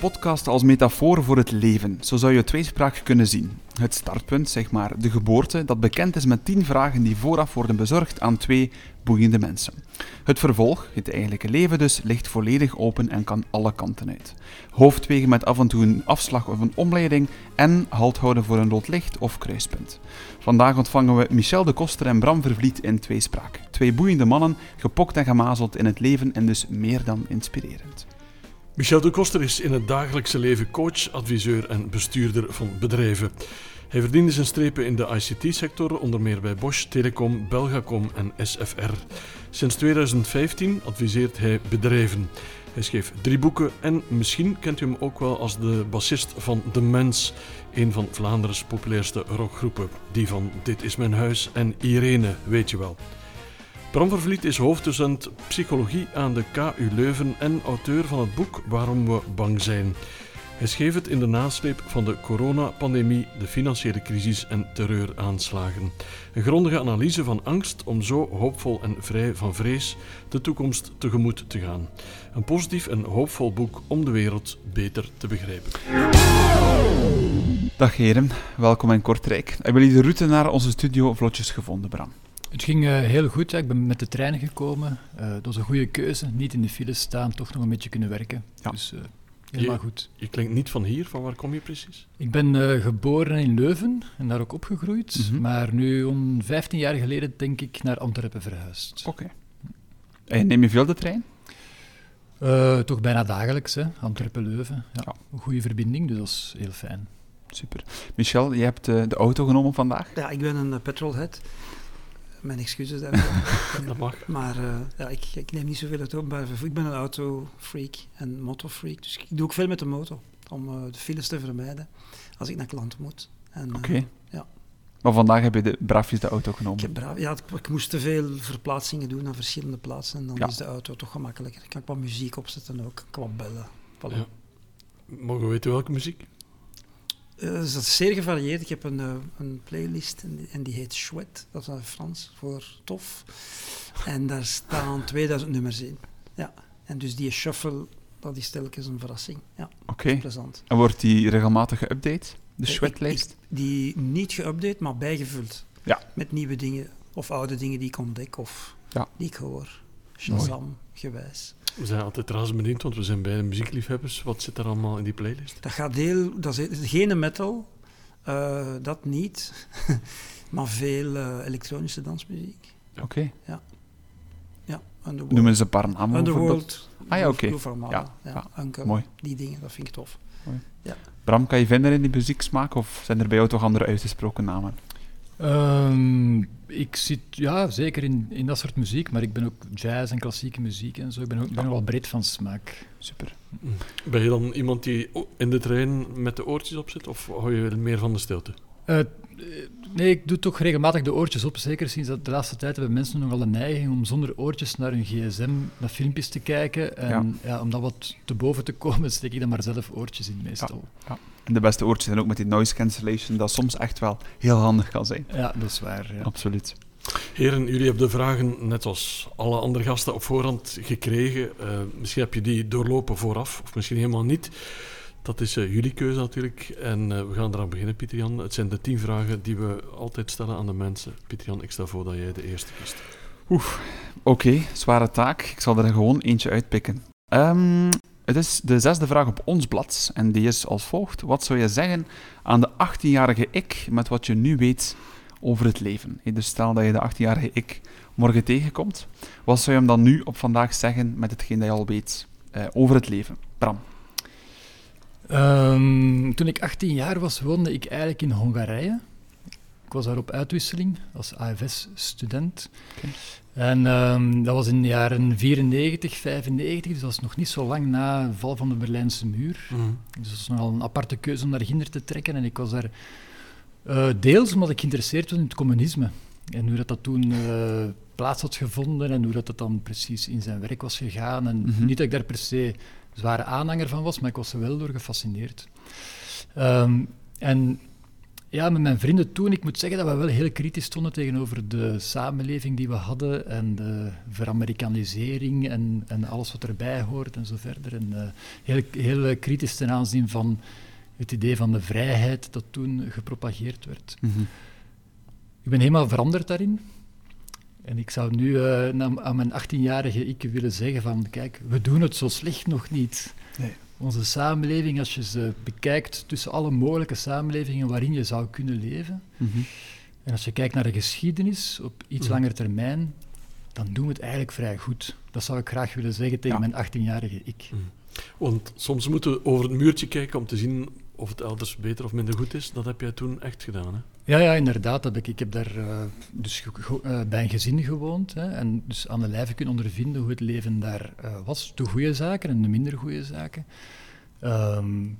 Podcast als metafoor voor het leven, zo zou je tweespraak kunnen zien. Het startpunt, zeg maar, de geboorte, dat bekend is met tien vragen die vooraf worden bezorgd aan twee boeiende mensen. Het vervolg, het eigenlijke leven dus, ligt volledig open en kan alle kanten uit. Hoofdwegen met af en toe een afslag of een omleiding en halt houden voor een rood licht of kruispunt. Vandaag ontvangen we Michel de Koster en Bram Vervliet in tweespraak. Twee boeiende mannen, gepokt en gemazeld in het leven en dus meer dan inspirerend. Michel de Koster is in het dagelijkse leven coach, adviseur en bestuurder van bedrijven. Hij verdiende zijn strepen in de ICT-sector, onder meer bij Bosch, Telecom, Belgacom en SFR. Sinds 2015 adviseert hij bedrijven. Hij schreef drie boeken en misschien kent u hem ook wel als de bassist van De Mens, een van Vlaanderen's populairste rockgroepen. Die van Dit is mijn huis en Irene, weet je wel. Bram Vervliet is hoofddocent psychologie aan de KU Leuven en auteur van het boek Waarom we bang zijn. Hij schreef het in de nasleep van de coronapandemie, de financiële crisis en terreuraanslagen. Een grondige analyse van angst om zo hoopvol en vrij van vrees de toekomst tegemoet te gaan. Een positief en hoopvol boek om de wereld beter te begrijpen. Dag heren, welkom in Kortrijk. Hebben jullie de route naar onze studio vlotjes gevonden, Bram? Het ging uh, heel goed. Ik ben met de trein gekomen. Uh, dat was een goede keuze. Niet in de file staan, toch nog een beetje kunnen werken. Ja. Dus uh, helemaal je, goed. Je klinkt niet van hier. Van waar kom je precies? Ik ben geboren in Leuven en daar ook opgegroeid. Mm -hmm. Maar nu, om 15 jaar geleden, denk ik naar Antwerpen verhuisd. Oké. Okay. En neem je veel de trein? toch bijna dagelijks, hè. Antwerpen-Leuven. Ja. ja. Een goede verbinding, dus dat is heel fijn. Super. Michel, je hebt de auto genomen vandaag? Ja, ik ben een petrolhead. Mijn excuses daarvoor. dat mag. Maar uh, ja, ik, ik, neem niet zoveel uit openbaar vervoer. Ik ben een autofreak en motofreak. Dus ik doe ook veel met de motor om uh, de files te vermijden als ik naar klanten moet. Oké. Okay. Uh, ja. Maar vandaag heb je de, braafjes de auto genomen? Ik, heb braaf, ja, ik, ik, moest te veel verplaatsingen doen naar verschillende plaatsen en dan ja. is de auto toch gemakkelijker. Ik kan wat muziek opzetten ook, ik kan wat bellen. Voilà. Ja. Mogen we weten welke muziek? Uh, dat is zeer gevarieerd. Ik heb een, uh, een playlist en die, en die, heet Chouette, dat is Frans voor tof. En daar staan 2000 nummers in. Ja. En dus die shuffle, dat is telkens een verrassing. Ja, Oké. Plezant. En wordt die regelmatig geüpdate, de Chouette-lijst? Die niet geüpdate, maar bijgevuld. Ja. Met nieuwe dingen, of oude dingen die ik ontdek, of ja. die ik hoor. Shazam, gewijs. We zijn altijd razend benieuwd, want we zijn beide muziekliefhebbers. Wat zit er allemaal in die playlist? Dat gaat heel... Dat is geen metal, uh, dat niet. maar veel uh, elektronische dansmuziek. Oké. Okay. Ja. ja Noemen ze een paar namen Underworld. Ah ja, oké. Okay. Ja, ja, mooi. Die dingen, dat vind ik tof. Mooi. Ja. Bram, kan je vinden in die muzieksmaak of zijn er bij jou toch andere uitgesproken namen? Um, ik zit ja, zeker in, in dat soort muziek, maar ik ben ook jazz en klassieke muziek en zo. Ik ben, ook, ben wel breed van smaak. Super. Ben je dan iemand die in de trein met de oortjes op zit, of hou je meer van de stilte? Uh, nee, ik doe toch regelmatig de oortjes op. Zeker sinds dat de laatste tijd hebben mensen nogal de neiging om zonder oortjes naar hun gsm, naar filmpjes te kijken. En ja. Ja, om dat wat te boven te komen, steek ik dan maar zelf oortjes in meestal. Ja. En de beste oortjes zijn ook met die noise cancellation, dat soms echt wel heel handig kan zijn. Ja, dat is waar. Ja. Absoluut. Heren, jullie hebben de vragen, net als alle andere gasten, op voorhand gekregen. Uh, misschien heb je die doorlopen vooraf, of misschien helemaal niet. Dat is uh, jullie keuze natuurlijk. En uh, we gaan eraan beginnen, Pieter-Jan. Het zijn de tien vragen die we altijd stellen aan de mensen. Pieter-Jan, ik stel voor dat jij de eerste kiest. Oeh, oké. Okay, zware taak. Ik zal er gewoon eentje uitpikken. Um, het is de zesde vraag op ons blad en die is als volgt. Wat zou je zeggen aan de 18-jarige ik met wat je nu weet over het leven? Dus stel dat je de 18-jarige ik morgen tegenkomt. Wat zou je hem dan nu op vandaag zeggen met hetgeen dat je al weet uh, over het leven? Bram. Um, toen ik 18 jaar was, woonde ik eigenlijk in Hongarije. Ik was daar op uitwisseling als AFS-student. Okay. En um, dat was in de jaren 94, 95, dus dat was nog niet zo lang na de val van de Berlijnse muur. Mm. Dus dat was nogal een aparte keuze om naar Ginder te trekken. En ik was daar uh, deels omdat ik geïnteresseerd was in het communisme. En hoe dat, dat toen uh, plaats had gevonden en hoe dat, dat dan precies in zijn werk was gegaan. En mm -hmm. niet dat ik daar per se zware aanhanger van was, maar ik was er wel door gefascineerd. Um, en Ja, met mijn vrienden toen, ik moet zeggen dat we wel heel kritisch stonden tegenover de samenleving die we hadden en de veramerikanisering en, en alles wat erbij hoort en zo verder. En uh, heel, heel kritisch ten aanzien van het idee van de vrijheid dat toen gepropageerd werd. Mm -hmm. Ik ben helemaal veranderd daarin. En ik zou nu uh, aan mijn 18-jarige ik willen zeggen van, kijk, we doen het zo slecht nog niet. Nee. Onze samenleving, als je ze bekijkt tussen alle mogelijke samenlevingen waarin je zou kunnen leven, mm -hmm. en als je kijkt naar de geschiedenis op iets mm -hmm. langer termijn, dan doen we het eigenlijk vrij goed. Dat zou ik graag willen zeggen tegen ja. mijn 18-jarige ik. Mhm. Want soms moeten we over het muurtje kijken om te zien of het elders beter of minder goed is. Dat heb jij toen echt gedaan, hè? Ja, ja inderdaad. Heb ik, ik heb daar uh, dus uh, bij een gezin gewoond hè, en dus aan de lijve kunnen ondervinden hoe het leven daar uh, was. De goede zaken en de minder goede zaken. Um,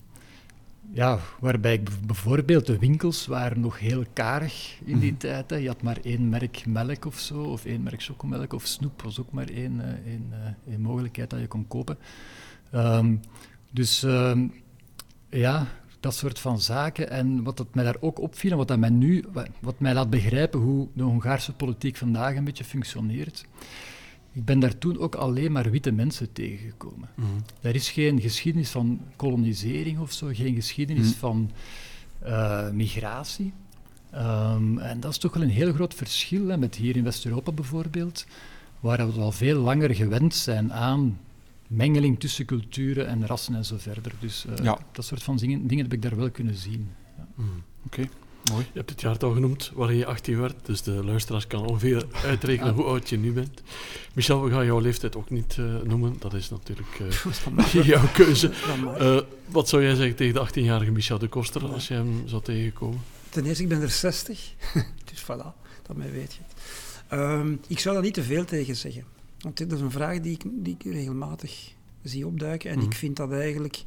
ja, waarbij ik bijvoorbeeld de winkels waren nog heel karig in die mm. tijd. Hè. Je had maar één merk melk of zo, of één merk chocomelk of snoep was ook maar één, één, één mogelijkheid dat je kon kopen. Um, dus um, ja, dat soort van zaken. En wat het mij daar ook opviel, en wat, dat mij nu, wat mij laat begrijpen hoe de Hongaarse politiek vandaag een beetje functioneert. Ik ben daar toen ook alleen maar witte mensen tegengekomen. Mm -hmm. Er is geen geschiedenis van kolonisering of zo, geen geschiedenis mm -hmm. van uh, migratie. Um, en dat is toch wel een heel groot verschil hè, met hier in West-Europa bijvoorbeeld, waar we al veel langer gewend zijn aan mengeling tussen culturen en rassen en zo verder. Dus uh, ja. dat soort van dingen, dingen heb ik daar wel kunnen zien. Ja. Mm. Oké. Okay. Mooi. Je hebt het jaartal genoemd waarin je 18 werd, dus de luisteraars kan ongeveer uitrekenen hoe oud je nu bent. Michel, we gaan jouw leeftijd ook niet uh, noemen, dat is natuurlijk uh, jouw keuze. Uh, wat zou jij zeggen tegen de 18-jarige Michel de Koster als je hem zou tegenkomen? Ten eerste, ik ben er 60, dus voilà, dat mij weet je. Um, ik zou daar niet te veel tegen zeggen. Want dit is een vraag die ik, die ik regelmatig zie opduiken. En mm. ik vind dat eigenlijk...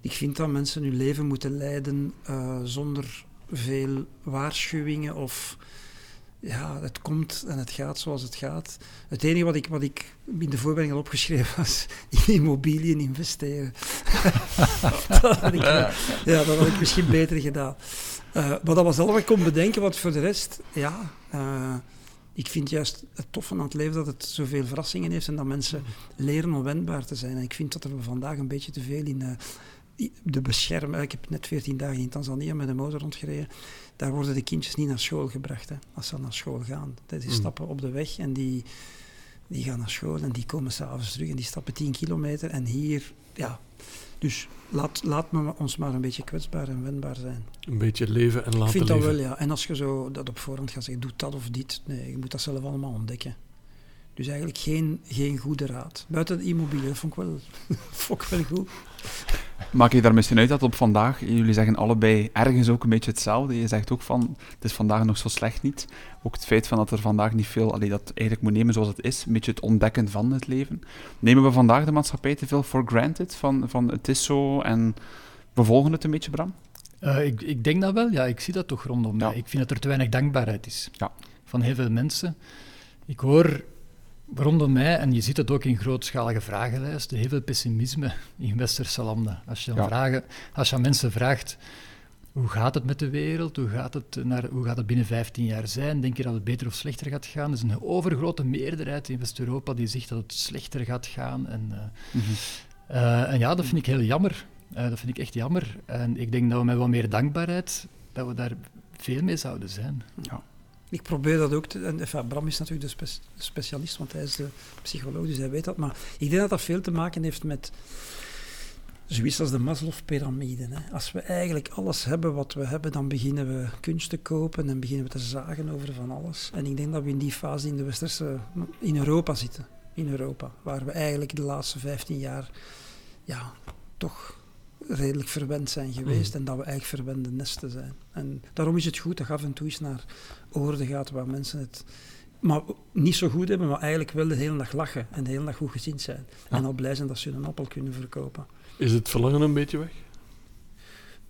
Ik vind dat mensen hun leven moeten leiden uh, zonder veel waarschuwingen of... Ja, het komt en het gaat zoals het gaat. Het enige wat ik, wat ik in de voorbereiding had opgeschreven was in immobiliën investeren. dat, had ik, ja. ja, dat had ik misschien beter gedaan. Uh, maar dat was al wat ik kon bedenken, want voor de rest, ja... Uh, ik vind juist het toffe aan het leven dat het zoveel verrassingen heeft en dat mensen leren onwendbaar te zijn. En ik vind dat er vandaag een beetje te veel in uh, de beschermen. Ik heb net 14 dagen in Tanzania met een motor rondgereden. Daar worden de kindjes niet naar school gebracht, hè, als ze naar school gaan. Die mm. stappen op de weg en die, die gaan naar school en die komen s'avonds terug en die stappen 10 kilometer. En hier, ja, dus laat, laat me ons maar een beetje kwetsbaar en wendbaar zijn. Een beetje leven en laten leven. Ik vind dat wel, ja. En als je zo dat op voorhand gaat zeggen, doe dat of dit. Nee, je moet dat zelf allemaal ontdekken. Dus eigenlijk geen, geen goede raad. Buiten de vond ik wel, vond ik wel goed. Maak je daar misschien uit dat op vandaag, jullie zeggen allebei ergens ook een beetje hetzelfde. Je zegt ook van, het is vandaag nog zo slecht niet. Ook het feit van dat er vandaag niet veel, allee, dat eigenlijk moet nemen zoals het is, een beetje het ontdekken van het leven. Nemen we vandaag de maatschappij te veel for granted, van, van het is zo en we volgen het een beetje, Bram? Uh, ik, ik denk dat wel, ja. Ik zie dat toch rondom ja. mij. Ik vind dat er te weinig dankbaarheid is. Ja. Van heel veel mensen. Ik hoor rondom mij, en je ziet het ook in grootschalige vragenlijsten, heel veel pessimisme in westerse landen. Als je, ja. vragen, als je aan mensen vraagt, hoe gaat het met de wereld? Hoe gaat het, naar, hoe gaat het binnen 15 jaar zijn? Denk je dat het beter of slechter gaat gaan? Er is een overgrote meerderheid in West-Europa die zegt dat het slechter gaat gaan. En, uh, mm-hmm. uh, en ja, dat vind ik heel jammer. Uh, dat vind ik echt jammer. En ik denk dat we met wat meer dankbaarheid, dat we daar veel mee zouden zijn. Ja. Ik probeer dat ook te... En, enfin, Bram is natuurlijk de, spe, de, specialist, want hij is de psycholoog, dus hij weet dat. Maar ik denk dat dat veel te maken heeft met zoiets als de Maslow-pyramide. Als we eigenlijk alles hebben wat we hebben, dan beginnen we kunst te kopen en beginnen we te zagen over van alles. En ik denk dat we in die fase in de westerse... in Europa zitten. In Europa, waar we eigenlijk de laatste 15 jaar... Ja, toch redelijk verwend zijn geweest mm. en dat we eigenlijk verwende nesten zijn. En daarom is het goed dat je af en toe eens naar oorden gaat waar mensen het maar niet zo goed hebben, maar eigenlijk wel de hele dag lachen en de hele dag goed gezien zijn. Ja. En al blij zijn dat ze hun appel kunnen verkopen. Is het verlangen een beetje weg?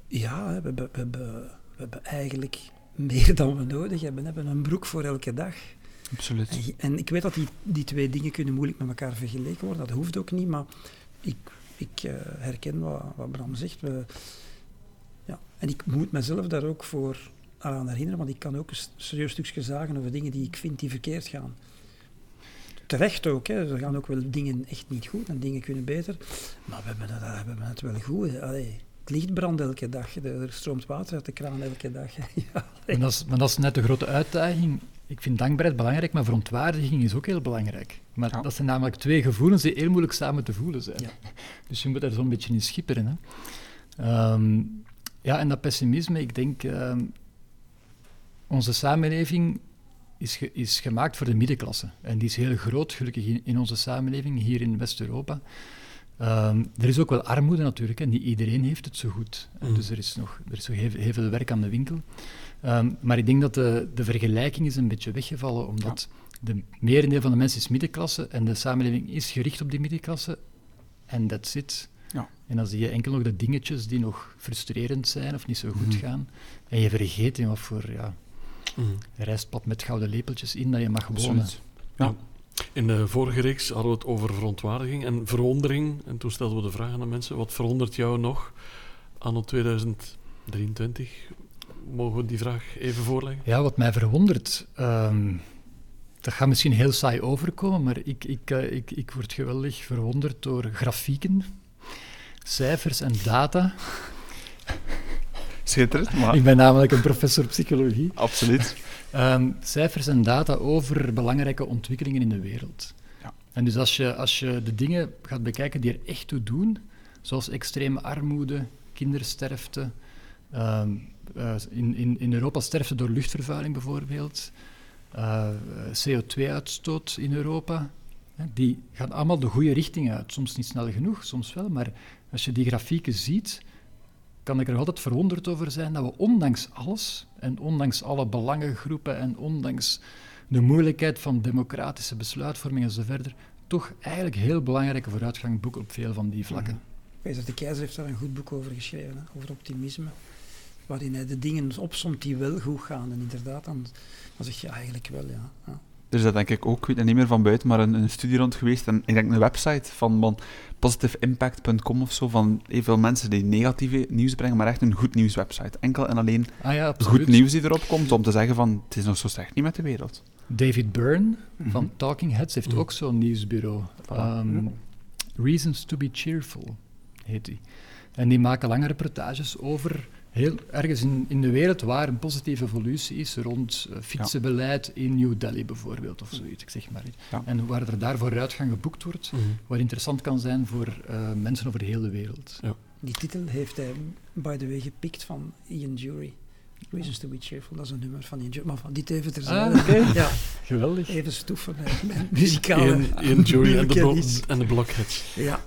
Ja, we hebben, we hebben, we hebben eigenlijk meer dan we nodig hebben. We hebben een broek voor elke dag. Absoluut. En, en ik weet dat die, die twee dingen kunnen moeilijk met elkaar vergeleken worden. Dat hoeft ook niet, maar ik ik uh, herken wat, wat, Bram zegt. We, Ja. En ik moet mezelf daar ook voor aan herinneren, want ik kan ook een serieus stukje zagen over dingen die ik vind die verkeerd gaan. Terecht ook, hè. er gaan ook wel dingen echt niet goed en dingen kunnen beter. Maar we hebben het, het wel goed. Allee, het licht brandt elke dag, er stroomt water uit de kraan elke dag. ja, maar, dat is, maar dat is net de grote uitdaging. Ik vind dankbaarheid belangrijk, maar verontwaardiging is ook heel belangrijk. Maar ja. dat zijn namelijk twee gevoelens die heel moeilijk samen te voelen zijn. Ja. Dus je moet daar zo'n beetje in schipperen. Hè. Um, ja, en dat pessimisme, ik denk, uh, onze samenleving is, ge, is gemaakt voor de middenklasse. En die is heel groot, gelukkig, in, in onze samenleving, hier in West-Europa. Um, er is ook wel armoede natuurlijk, en niet iedereen heeft het zo goed. Mm. Dus er is nog, er is nog heel, heel, veel werk aan de winkel. Um, maar ik denk dat de, de vergelijking is een beetje weggevallen, omdat ja. de merendeel van de mensen is middenklasse en de samenleving is gericht op die middenklasse. En that's it. Ja. En dan zie je enkel nog de dingetjes die nog frustrerend zijn of niet zo goed mm. gaan. En je vergeet in wat voor ja, mm. rijstpad met gouden lepeltjes in dat je mag wonen. Ja. In de vorige reeks hadden we het over verontwaardiging en verwondering. En toen stelden we de vraag aan de mensen: wat verwondert jou nog anno 2023? Mogen we die vraag even voorleggen? Ja, wat mij verwondert. Um, dat gaat misschien heel saai overkomen, maar ik, ik, uh, ik, ik word geweldig verwonderd door grafieken, cijfers en data. Schitterend, maar... Ik ben namelijk een professor psychologie. Absoluut. Um, cijfers en data over belangrijke ontwikkelingen in de wereld. Ja. En dus als je, als je de dingen gaat bekijken die er echt toe doen, zoals extreme armoede, kindersterfte, in, in, in Europa sterfte door luchtvervuiling bijvoorbeeld, uh, CO2-uitstoot in Europa, die gaan allemaal de goede richting uit. Soms niet snel genoeg, soms wel, maar als je die grafieken ziet, kan ik er altijd verwonderd over zijn dat we ondanks alles en ondanks alle belangengroepen en ondanks de moeilijkheid van democratische besluitvorming en zo verder, toch eigenlijk heel belangrijke vooruitgang boeken op veel van die vlakken. Peter de Keizer heeft daar een goed boek over geschreven, hè, over optimisme, waarin hij de dingen opsomt die wel goed gaan. En inderdaad, dan, dan zeg je eigenlijk wel, ja. ja. Er is dat denk ik ook, ik weet het niet meer van buiten, maar een, een studie rond geweest. En ik denk een website van, van positiveimpact.com of zo, van heel veel mensen die negatieve nieuws brengen, maar echt een goed nieuwswebsite. Enkel en alleen ah ja, goed nieuws die erop komt, om te zeggen van, het is nog zo slecht niet met de wereld. David Byrne mm -hmm. van Talking Heads heeft mm. ook zo'n nieuwsbureau. Um, Reasons to be Cheerful heet hij. En die maken lange reportages over heel ergens in, in de wereld waar een positieve evolutie is rond uh, fietsenbeleid ja. in New Delhi bijvoorbeeld of zoiets, ik zeg maar. Ja. En waar er daar vooruitgang geboekt wordt, mm -hmm. wat interessant kan zijn voor uh, mensen over de hele wereld. Ja. Die titel heeft hij, by the way, gepikt van Ian Jury. Reasons to be cheerful, dat is een nummer van Ian Jury. Maar van dit even terzijde. Ah, okay. ja. Geweldig. Even stoeven met, muzikale Ian, Ian Jury en de, en de Blockheads. Ja.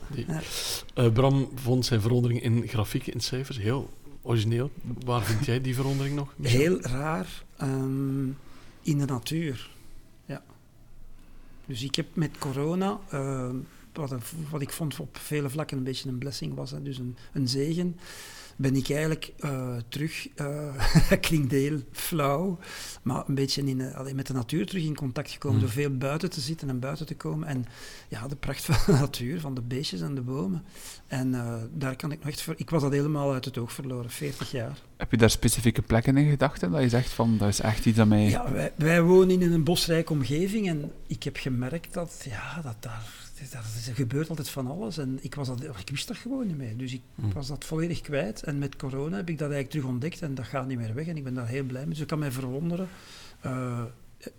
Uh, Bram vond zijn verandering in grafieken, in cijfers, heel origineel. Waar vind jij die verandering nog? Heel raar. Um, in de natuur. Ja. Dus ik heb met corona, uh, wat, wat, ik vond op vele vlakken een beetje een blessing was, hè, dus een, een zegen, ben ik eigenlijk uh, terug, uh, klinkt heel flauw, maar een beetje in, uh, met de natuur terug in contact gekomen mm. door veel buiten te zitten en buiten te komen. En ja, de pracht van de natuur, van de beestjes en de bomen. En daar kan ik nog echt voor... Ik was dat helemaal uit het oog verloren, 40 jaar. Heb je daar specifieke plekken in gedachten? Dat je zegt van, dat is echt iets dat mij... Ja, wij, wij wonen in een bosrijke omgeving en ik heb gemerkt dat, ja, dat daar er gebeurt altijd van alles. En ik, was dat, ik wist dat gewoon niet meer. Dus ik mm. was dat volledig kwijt. En met corona heb ik dat eigenlijk terug ontdekt en dat gaat niet meer weg. En ik ben daar heel blij mee. Dus ik kan mij verwonderen. Uh,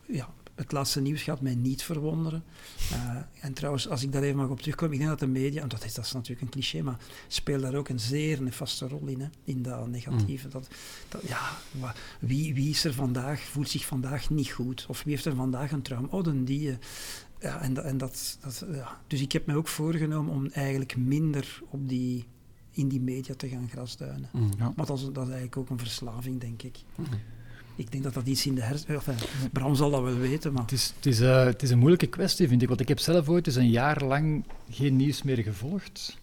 ja, het laatste nieuws gaat mij niet verwonderen. Uh, en trouwens, als ik daar even mag op terugkomen, ik denk dat de media, en dat is, dat is natuurlijk een cliché, maar speelt daar ook een zeer nefaste rol in, hè, in dat negatieve. Mm. Dat, dat, ja, wie, wie is er vandaag, voelt zich vandaag niet goed? Of wie heeft er vandaag een trauma? Oh, dan die. Ja, en, en dat, dat, ja. Dus ik heb me ook voorgenomen om eigenlijk minder op die, in die media te gaan grasduinen. Mm. Ja. Maar dat is, dat is eigenlijk ook een verslaving, denk ik. Mm. Ik denk dat dat iets in de hersenen... Enfin, Bram zal dat wel weten, maar... Het is, het, is, uh, het is een moeilijke kwestie, vind ik. Want ik heb zelf ooit eens een jaar lang geen nieuws meer gevolgd.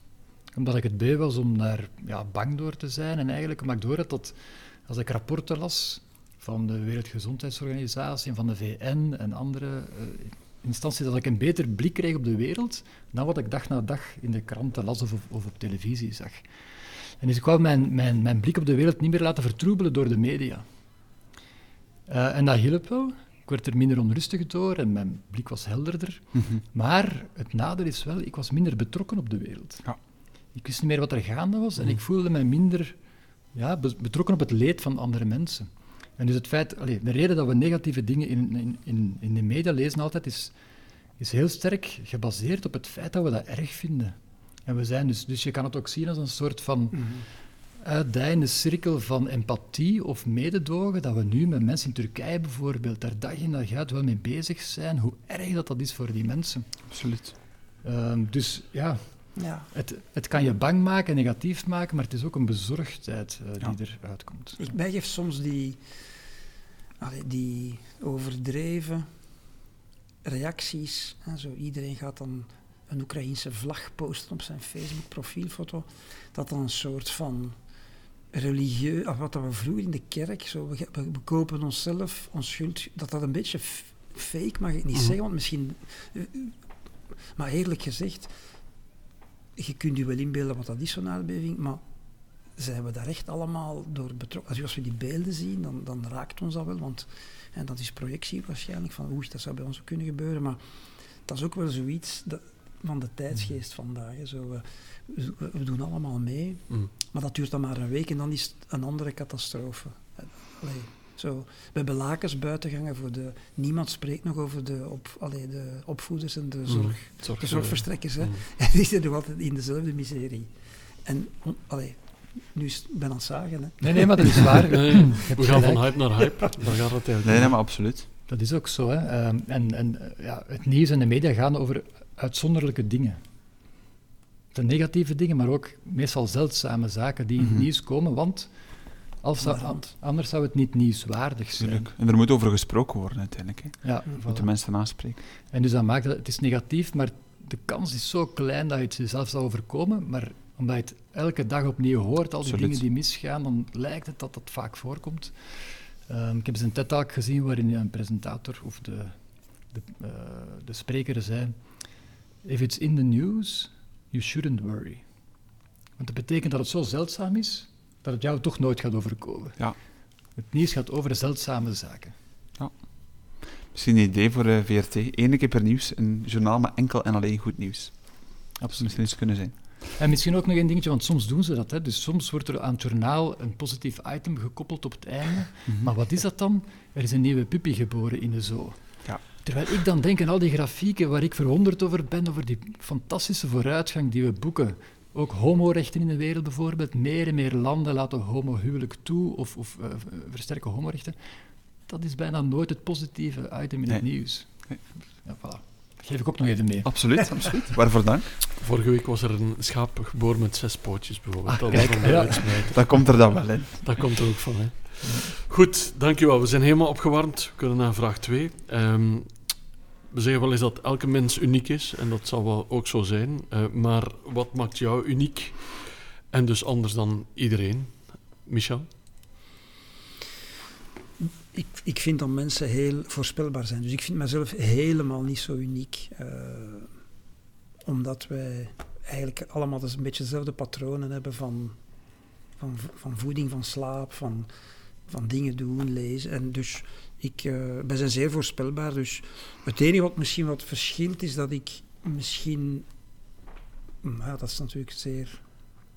Omdat ik het beu was om daar ja, bang door te zijn. En eigenlijk omdat ik door dat... Als ik rapporten las van de Wereldgezondheidsorganisatie en van de VN en andere... Uh, instantie dat ik een beter blik kreeg op de wereld dan wat ik dag na dag in de kranten las of, of op televisie zag. En dus ik wou mijn, mijn, mijn blik op de wereld niet meer laten vertroebelen door de media. Uh, en dat hielp wel. Ik werd er minder onrustig door en mijn blik was helderder. Mhm. Maar het nadeel is wel, ik was minder betrokken op de wereld. Ja. Ik wist niet meer wat er gaande was en Mhm. ik voelde me minder ja, be- betrokken op het leed van andere mensen. En dus het feit, de reden dat we negatieve dingen in, in, in, in de media lezen altijd, is, is heel sterk gebaseerd op het feit dat we dat erg vinden. En we zijn dus, dus je kan het ook zien als een soort van uitdijende cirkel van empathie of mededogen, dat we nu met mensen in Turkije bijvoorbeeld daar dag in dag uit wel mee bezig zijn, hoe erg dat, dat is voor die mensen. Absoluut. Ehm, dus ja, Ja. het, het kan je bang maken, negatief maken, maar het is ook een bezorgdheid eh, Ja. die eruit komt. Ik bijgeef soms die, allee, die overdreven reacties. Hè, zo iedereen gaat dan een Oekraïense vlag posten op zijn Facebook-profielfoto. Dat dan een soort van religieus, of wat we vroeger in de kerk, zo, we, kopen onszelf, ons schuld, dat dat een beetje fake mag ik niet Mhm. zeggen, want misschien... eh, Maar eerlijk gezegd, je kunt je wel inbeelden wat dat is, zo'n aardbeving, maar zijn we daar echt allemaal door betrokken? Als, als we die beelden zien, dan, dan raakt ons dat wel, want en dat is projectie waarschijnlijk, van oei, dat zou bij ons ook kunnen gebeuren, maar dat is ook wel zoiets dat, van de tijdsgeest vandaag. Hè. Zo, we, we, we doen allemaal mee, Mm. maar dat duurt dan maar een week en dan is het een andere catastrofe. Allee, zo, we hebben lakens buiten gangen voor de... Niemand spreekt nog over de, op, allee, de opvoeders en de, zorg, Zorg, de zorgverstrekkers. Hè. Mm. En die zitten nog altijd in dezelfde miserie. En, on- allee, nu is het ben aan het zagen, hè. Nee, nee, maar dat is waar. Nee, we gaan gelijk. van hype naar hype. Daar gaat het eigenlijk Nee, nee, maar absoluut. Dat is ook zo. Hè. Ehm, en en ja, het nieuws en de media gaan over uitzonderlijke dingen. De negatieve dingen, maar ook meestal zeldzame zaken die in Mhm. het nieuws komen, want als anders zou het niet nieuwswaardig zijn. Tuurlijk. En er moet over gesproken worden uiteindelijk. Hè. Ja, Mm. voilà. Moeten mensen aanspreken. En dus dat maakt dat het is negatief, maar de kans is zo klein dat je het jezelf zal overkomen. Maar omdat je het elke dag opnieuw hoort, al die Absoluut. dingen die misgaan, dan lijkt het dat dat vaak voorkomt. Ehm, ik heb eens een TED-talk gezien waarin een presentator of de, de, eh, de spreker zei: If it's in the news, you shouldn't worry. Want dat betekent dat het zo zeldzaam is dat het jou toch nooit gaat overkomen. Ja. Het nieuws gaat over zeldzame zaken. Misschien een idee voor de VRT. Eén keer per nieuws een journaal met enkel en alleen goed nieuws. Zou misschien iets kunnen zijn. En misschien ook nog een dingetje, want soms doen ze dat. Hè. Dus soms wordt er aan het journaal een positief item gekoppeld op het einde. Maar wat is dat dan? Er is een nieuwe puppy geboren in de zoo. Terwijl ik dan denk aan al die grafieken waar ik verwonderd over ben, over die fantastische vooruitgang die we boeken. Ook homorechten in de wereld bijvoorbeeld. Meer en meer landen laten homohuwelijk toe of, of eh, versterken homorechten. Dat is bijna nooit het positieve item in het nieuws. Nee. Ja, voilà. Dat geef ik ook nog even mee. Absoluut, absoluut. Waarvoor dank. Vorige week was er een schaap geboren met zes pootjes, bijvoorbeeld. Ah, dat ja. Dat komt er dan wel in. Dat komt er ook van, hè. Goed, dankjewel. We zijn helemaal opgewarmd. We kunnen naar vraag 2. We zeggen wel eens dat elke mens uniek is, en dat zal wel ook zo zijn. Eh, maar wat maakt jou uniek en dus anders dan iedereen? Michel? Ik, ik vind dat mensen heel voorspelbaar zijn. Dus ik vind mezelf helemaal niet zo uniek. eh, omdat wij eigenlijk allemaal dus een beetje dezelfde patronen hebben van, van, van voeding, van slaap, van, van dingen doen, lezen. En dus ik, eh, wij zijn zeer voorspelbaar. Dus het enige wat misschien wat verschilt is dat ik misschien... Maar ja, dat is natuurlijk zeer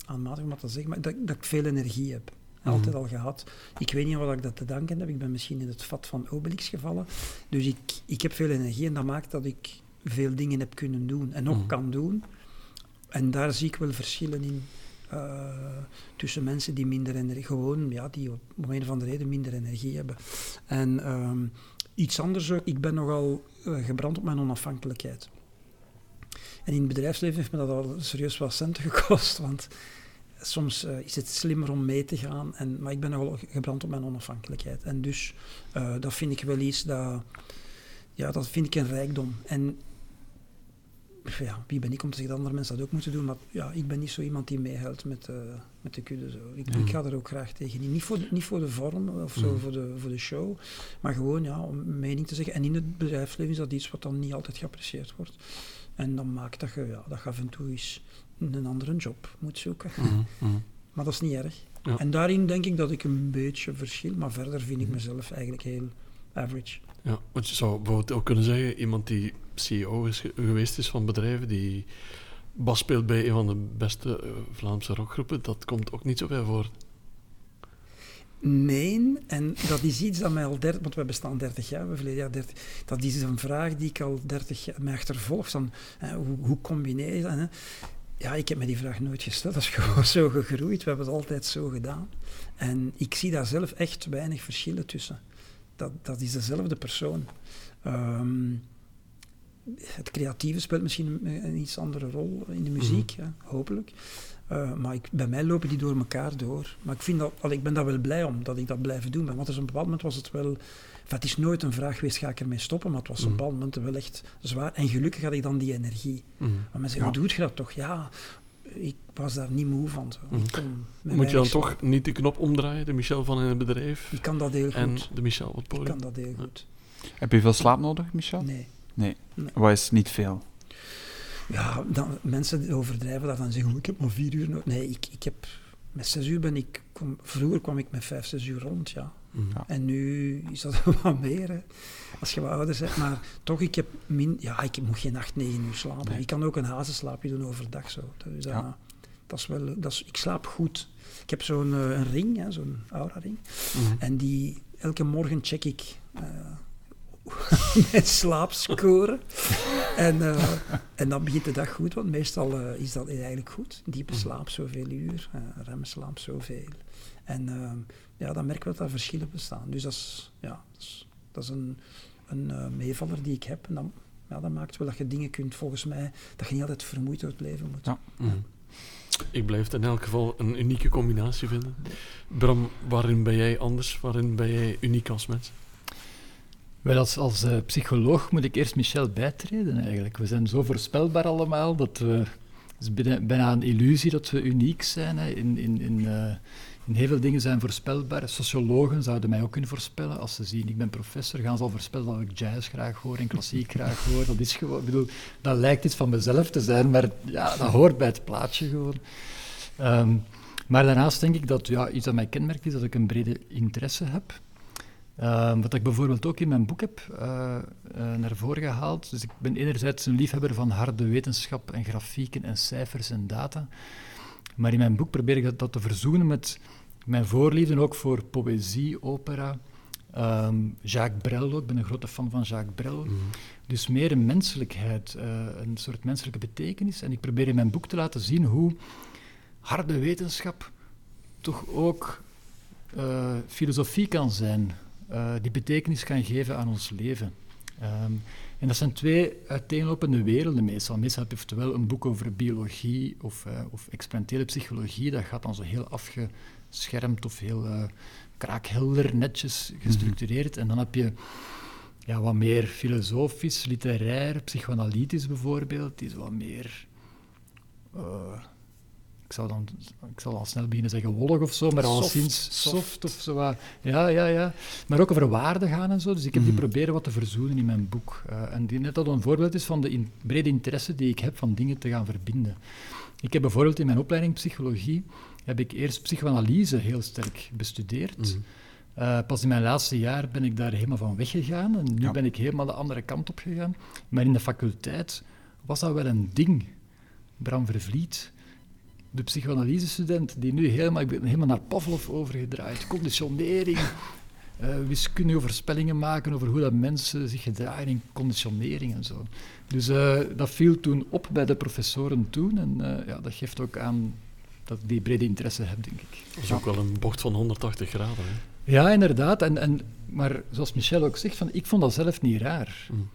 aanmatig om dat te zeggen, maar dat, dat ik veel energie heb. Altijd al gehad. Ik weet niet wat ik dat te danken heb. Ik ben misschien in het vat van Obelix gevallen. Dus ik, ik heb veel energie en dat maakt dat ik veel dingen heb kunnen doen en nog Mhm. kan doen. En daar zie ik wel verschillen in eh, tussen mensen die minder energie, gewoon, ja, die om een of andere reden minder energie hebben. En ehm, iets anders ik ben nogal eh, gebrand op mijn onafhankelijkheid. En in het bedrijfsleven heeft me dat al serieus wat centen gekost, want soms eh, is het slimmer om mee te gaan, en, maar ik ben nogal gebrand op mijn onafhankelijkheid. En dus dat vind ik wel iets dat, ja, dat vind ik een rijkdom. En ja, wie ben ik om te zeggen dat andere mensen dat ook moeten doen, maar ja, ik ben niet zo iemand die meehuilt met, eh, met de kudde. Zo. Ik, ik ga er ook graag tegen in. Niet voor, de- niet voor de vorm of zo, voor, de, voor de show, maar gewoon ja, om mening te zeggen. En in het bedrijfsleven is dat iets wat dan niet altijd geapprecieerd wordt. En dan maakt dat je, ja, dat je af en toe eens een andere job moet zoeken. Maar dat is niet erg. Ja. En daarin denk ik dat ik een beetje verschil, maar verder vind ik mezelf eigenlijk heel average. Ja, want je zou bijvoorbeeld ook kunnen zeggen, iemand die CEO is ge- geweest is van bedrijven, die bas speelt bij een van de beste eh, Vlaamse rockgroepen, dat komt ook niet zo veel voor. Nee, en dat is iets dat mij al 30, want we bestaan 30 jaar, we verleden jaar 30, dat is een vraag die ik al 30 jaar mij achtervolgt. Van, hè, hoe, hoe combineer je dat? Hè? Ja, ik heb me die vraag nooit gesteld. Dat is gewoon zo gegroeid. We hebben het altijd zo gedaan. En ik zie daar zelf echt weinig verschillen tussen. Dat, dat is dezelfde persoon. Ehm, het creatieve speelt misschien een, een iets andere rol in de muziek, hè, hopelijk. Uh, maar ik, bij mij lopen die door elkaar door. Maar ik, vind dat, al, ik ben daar wel blij om dat ik dat blijven doen ben. Want op een bepaald moment was het wel. Het is nooit een vraag geweest: ga ik ermee stoppen? Maar het was op een bepaald moment wel echt zwaar. En gelukkig had ik dan die energie. Mm. Maar mensen zeggen: hoe doe je dat toch? Ja, ik was daar niet moe van. Zo. Moet je dan toch niet de knop omdraaien, de Michel van in het bedrijf? Ik kan dat heel goed. En de Michel op het podium? Ik kan dat heel goed. Heb je veel slaap nodig, Michel? Nee. Nee. nee. Wat is niet veel? Ja, dan, mensen overdrijven dat en zeggen, oh, ik heb maar vier uur nodig. Nee, ik, ik heb, met zes uur ben ik, kom, vroeger kwam ik met vijf, zes uur rond, ja. Ja. En nu is dat wat meer, hè. als je wat ouder bent. Maar toch, ik heb min, ja, ik moet geen acht, negen uur slapen. Nee. Ik kan ook een hazenslaapje doen overdag, zo. Dus dat, Ja. dat is wel, dat is, ik slaap goed. Ik heb zo'n uh, een ring, hè, zo'n aura-ring. Mm. En die, elke morgen check ik... Uh, mijn slaapscore. en, uh, en dan begint de dag goed, want meestal uh, is dat eigenlijk goed. Diepe slaap zoveel uur, uh, remslaap zoveel. En uh, ja, dan merken we dat er verschillen bestaan. Dus dat is, ja, dat is, dat is een, een uh, meevaller die ik heb. En dan, ja, dat maakt wel dat je dingen kunt, volgens mij, dat je niet altijd vermoeid door het leven moet. Ja. Mm. Ik blijf het in elk geval een unieke combinatie vinden. Bram, waarin ben jij anders? Waarin ben jij uniek als mens? Wel, als, als uh, psycholoog moet ik eerst Michel bijtreden eigenlijk. We zijn zo voorspelbaar allemaal dat. Het is bijna, een illusie dat we uniek zijn. Hè. In, in, in, uh, in heel veel dingen zijn voorspelbaar. Sociologen zouden mij ook kunnen voorspellen. Als ze zien, ik ben professor, gaan ze al voorspellen dat ik jazz graag hoor en klassiek graag hoor. Dat is gewoon... Ik bedoel, dat lijkt iets van mezelf te zijn, maar ja, dat hoort bij het plaatje gewoon. Um, maar daarnaast denk ik dat ja, iets dat mij kenmerkt is dat ik een brede interesse heb. Uh, wat ik bijvoorbeeld ook in mijn boek heb uh, uh, naar voren gehaald. Dus ik ben enerzijds een liefhebber van harde wetenschap en grafieken en cijfers en data. Maar in mijn boek probeer ik dat, dat te verzoenen met mijn voorliefde ook voor poëzie, opera. Um, Jacques Brel ook, ik ben een grote fan van Jacques Brel. Mm. Dus meer een menselijkheid, uh, een soort menselijke betekenis. En ik probeer in mijn boek te laten zien hoe harde wetenschap toch ook filosofie kan zijn. Uh, die betekenis kan geven aan ons leven. Um, en dat zijn twee uiteenlopende werelden meestal. Meestal heb je oftewel een boek over biologie of, uh, of experimentele psychologie. Dat gaat dan zo heel afgeschermd of heel uh, kraakhelder, netjes gestructureerd. Mm -hmm. En dan heb je ja, wat meer filosofisch, literair, psychoanalytisch bijvoorbeeld. Die is wat meer... Uh, ik zal, dan, ik zal dan snel beginnen zeggen wollig of zo, maar soft, alleszins soft. soft of zo. wat. Ja, ja, ja. Maar ook over waarden gaan en zo. Dus ik heb die proberen wat te verzoenen in mijn boek. Uh, en die net dat een voorbeeld is van de in, brede interesse die ik heb van dingen te gaan verbinden. Ik heb bijvoorbeeld in mijn opleiding psychologie, heb ik eerst psychoanalyse heel sterk bestudeerd. Mm. Uh, pas in mijn laatste jaar ben ik daar helemaal van weggegaan en nu ja. ben ik helemaal de andere kant op gegaan. Maar in de faculteit was dat wel een ding. Bram Vervliet, de psychoanalyse-student die nu helemaal, ik ben helemaal naar Pavlov overgedraaid. Conditionering, uh, wiskundige voorspellingen maken over hoe dat mensen zich gedragen in conditionering en zo. Dus uh, dat viel toen op bij de professoren toen en uh, ja, dat geeft ook aan dat ik die brede interesse heb, denk ik. Dat is ook wel een bocht van 180 graden. Hè? Ja, inderdaad. En, en, maar zoals Michel ook zegt, van, ik vond dat zelf niet raar. Mm.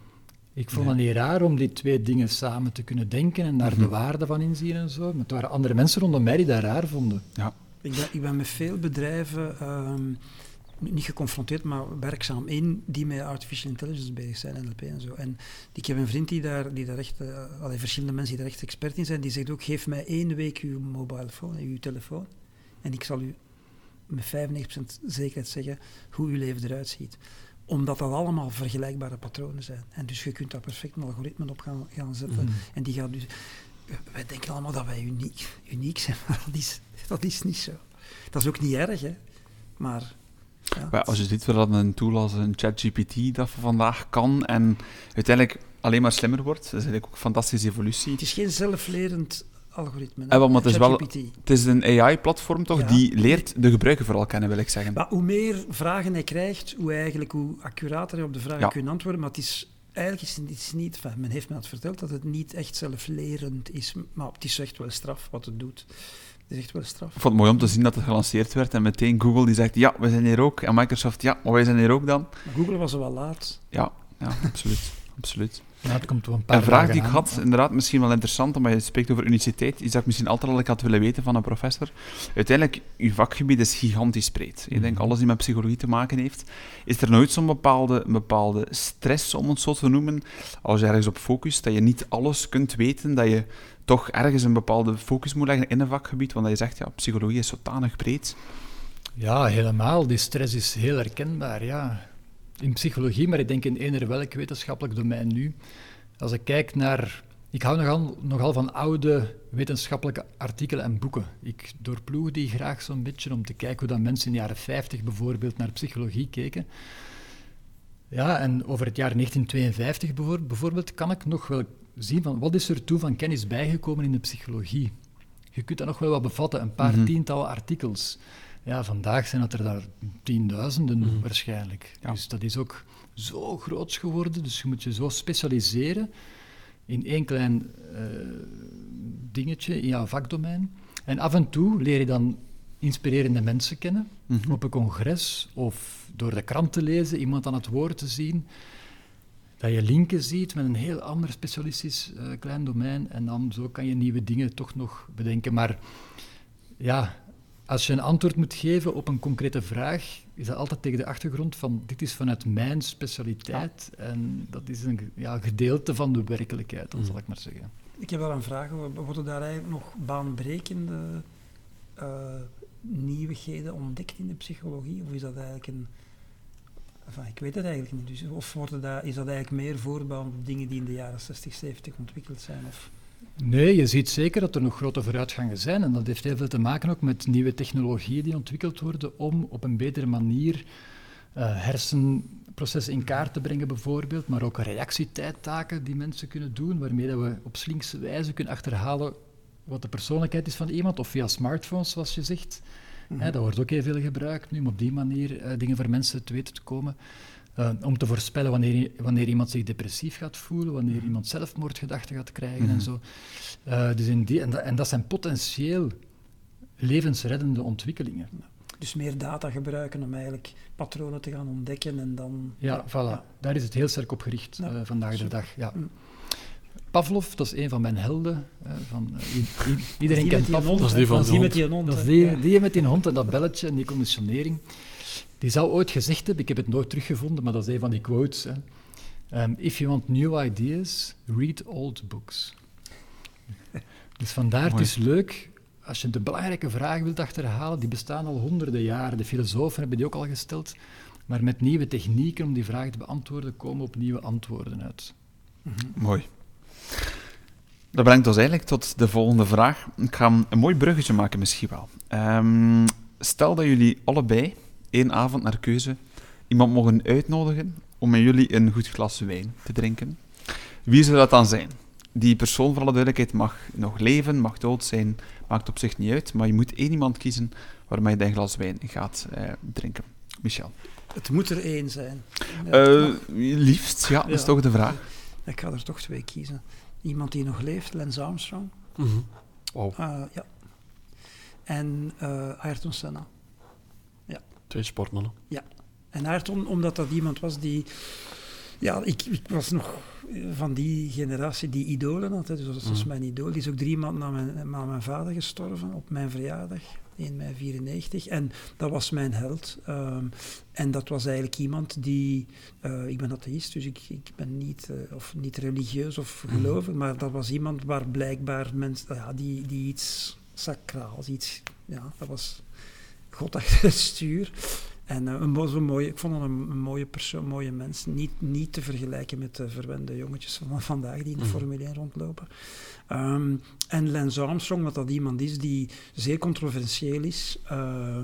Ik vond het niet raar om die twee dingen samen te kunnen denken en daar mm -hmm. de waarde van inzien en zo. Maar het waren andere mensen rondom mij die dat raar vonden. Ja. Ik, ben, ik ben met veel bedrijven, um, niet geconfronteerd, maar werkzaam in, die met artificial intelligence bezig zijn, NLP en zo. En ik heb een vriend die daar, die daar echt, uh, allee, verschillende mensen die daar echt expert in zijn, die zegt ook, geef mij één week uw mobile phone, uw telefoon, en ik zal u met 95% zekerheid zeggen hoe uw leven eruit ziet omdat dat allemaal vergelijkbare patronen zijn. En dus je kunt daar perfect een algoritme op gaan, gaan zetten. Mm. En die gaat dus... wij denken allemaal dat wij uniek, uniek zijn, maar dat is, dat is niet zo. Dat is ook niet erg, hè. Maar... Ja, Maar als je ziet wat een tool als een ChatGPT dat vandaag kan en uiteindelijk alleen maar slimmer wordt, dat is eigenlijk ook een fantastische evolutie. Het is geen zelflerend algoritme. maar het is wel-. Het is een AI-platform toch, Ja. die leert de gebruiker vooral kennen, wil ik zeggen. Maar hoe meer vragen hij krijgt, hoe, eigenlijk, hoe accurater hij op de vragen Ja. kunt antwoorden. Maar het is, eigenlijk is het is niet... enfin, men heeft me dat verteld, dat het niet echt zelflerend is. Maar het is echt wel straf wat het doet. Het is echt wel straf. Ik vond het mooi om te zien dat het gelanceerd werd en meteen Google die zegt, ja, we zijn hier ook. En Microsoft, ja, maar wij zijn hier ook dan. Maar Google was er wel laat. Ja, ja absoluut. Absoluut. Het komt wel een paar Een vraag die ik aan. had, inderdaad, misschien wel interessant, omdat je spreekt over uniciteit, iets dat ik misschien altijd al had willen weten van een professor. Uiteindelijk, uw vakgebied is gigantisch breed. Ik denk, Mhm. alles die met psychologie te maken heeft. Is er nooit zo'n bepaalde, bepaalde stress, om het zo te noemen, als je ergens op focust, dat je niet alles kunt weten, dat je toch ergens een bepaalde focus moet leggen in een vakgebied, want dat je zegt, ja, psychologie is zodanig breed. Ja, helemaal. Die stress is heel herkenbaar, ja. In psychologie, maar ik denk in eender welk wetenschappelijk domein nu. Als ik kijk naar... Ik hou nogal, nogal van oude wetenschappelijke artikelen en boeken. Ik doorploeg die graag zo'n beetje om te kijken hoe dat mensen in de jaren 50 bijvoorbeeld naar psychologie keken. Ja, en over het jaar 1952 bijvoor- bijvoorbeeld kan ik nog wel zien van wat is er toen van kennis bijgekomen in de psychologie. Je kunt dat nog wel wat bevatten, een paar Mhm. tientallen artikels. Ja, vandaag zijn het er daar tienduizenden Mhm. waarschijnlijk. Ja. Dus dat is ook zo groot geworden. Dus je moet je zo specialiseren in één klein eh, dingetje in jouw vakdomein. En af en toe leer je dan inspirerende mensen kennen Mhm. op een congres of door de krant te lezen, iemand aan het woord te zien. Dat je linken ziet met een heel ander specialistisch eh, klein domein en dan zo kan je nieuwe dingen toch nog bedenken. Maar ja, als je een antwoord moet geven op een concrete vraag, is dat altijd tegen de achtergrond van dit is vanuit mijn specialiteit en dat is een ja, gedeelte van de werkelijkheid, dan Mm. zal ik maar zeggen. Ik heb wel een vraag. Worden daar eigenlijk nog baanbrekende eh, nieuwigheden ontdekt in de psychologie? Of is dat eigenlijk een... Enfin, ik weet het eigenlijk niet. Dus, of worden daar, is dat eigenlijk meer voortbouwend op dingen die in de jaren 60, 70 ontwikkeld zijn? Of... Nee, je ziet zeker dat er nog grote vooruitgangen zijn. En dat heeft heel veel te maken ook met nieuwe technologieën die ontwikkeld worden om op een betere manier eh, hersenprocessen in kaart te brengen, bijvoorbeeld. Maar ook reactietijdtaken die mensen kunnen doen, waarmee dat we op slinkse wijze kunnen achterhalen wat de persoonlijkheid is van iemand. Of via smartphones, zoals je zegt. Hè, dat wordt ook heel veel gebruikt nu, om op die manier eh, dingen voor mensen te weten te komen. Eh, om te voorspellen wanneer, wanneer iemand zich depressief gaat voelen, wanneer iemand zelfmoordgedachten gaat krijgen en Mhm. zo. Eh, dus in die, en, dat, en dat zijn potentieel levensreddende ontwikkelingen. Dus meer data gebruiken om eigenlijk patronen te gaan ontdekken en dan... Ja, voilà. Daar is het heel sterk op gericht Ja, eh, vandaag de dag. Ja. Mm. Pavlov, dat is een van mijn helden. van, iedereen kent Pavlov. Dat is die van die met die hond. Dat is hè. die, Ja. die met die hond en dat belletje en die conditionering. Die zou ooit gezegd hebben, ik heb het nooit teruggevonden, maar dat is een van die quotes. Hè. Ehm, If you want new ideas, read old books. Dus vandaar, het is leuk, als je de belangrijke vragen wilt achterhalen, die bestaan al honderden jaren. De filosofen hebben die ook al gesteld. Maar met nieuwe technieken om die vragen te beantwoorden, komen op nieuwe antwoorden uit. Mooi. Dat brengt ons eigenlijk tot de volgende vraag. Ik ga een mooi bruggetje maken, misschien wel. Ehm, stel dat jullie allebei één avond naar keuze iemand mogen uitnodigen om met jullie een goed glas wijn te drinken. Wie zou dat dan zijn? Die persoon, voor alle duidelijkheid, mag nog leven, mag dood zijn, maakt op zich niet uit, maar je moet één iemand kiezen waarmee je een glas wijn gaat eh, drinken. Michel. Het moet er één zijn. Ja, Eh, liefst, ja, dat is toch de vraag. ik ga er toch twee kiezen. Iemand die nog leeft, Lance Armstrong. Eh, ja. En eh Ayrton Senna. Twee sportmannen. En Ayrton, omdat dat iemand was die... Ja, ik, ik was nog van die generatie die idolen had. Hè. Dus dat was Mm. mijn idool. Die is ook drie maanden na mijn, na mijn vader gestorven, op mijn verjaardag. 1 mei 94. En dat was mijn held. Ehm, en dat was eigenlijk iemand die... eh, ik ben atheïst, dus ik, ik ben niet, eh, of niet religieus of Mhm. gelovig. Maar dat was iemand waar blijkbaar mensen... Ja, die, die iets sacraals, iets... Ja, dat was God achter het stuur. En uh, een, mooie, ik vond hem een, een, mooie persoon, mooie mens. Niet, niet te vergelijken met de verwende jongetjes van vandaag die in de mm. Formule 1 rondlopen. Um, en Lance Armstrong, wat dat iemand is die zeer controversieel is, uh,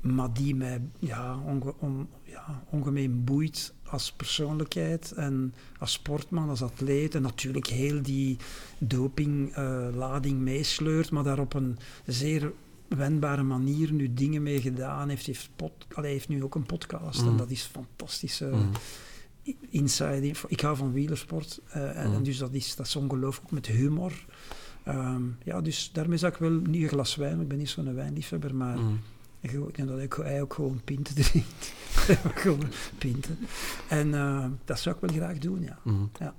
maar die mij ja, onge, on, ja, ongemeen boeit als persoonlijkheid en als sportman, als atleet. En natuurlijk heel die dopinglading uh, meesleurt, maar daar op een zeer wendbare manier nu dingen mee gedaan heeft. Heeft, pod, allee, heeft nu ook een podcast mm. en dat is fantastische mm. inside info. Ik hou van wielersport uh, en, mm. dus dat is, dat is ongelooflijk met humor. Um, ja, dus daarmee zou ik wel niet een glas wijn, ik ben niet zo'n wijnliefhebber, maar ik denk dat ik, hij ook gewoon pinten drinkt. gewoon pinten. En uh, dat zou ik wel graag doen, ja. Mm. ja.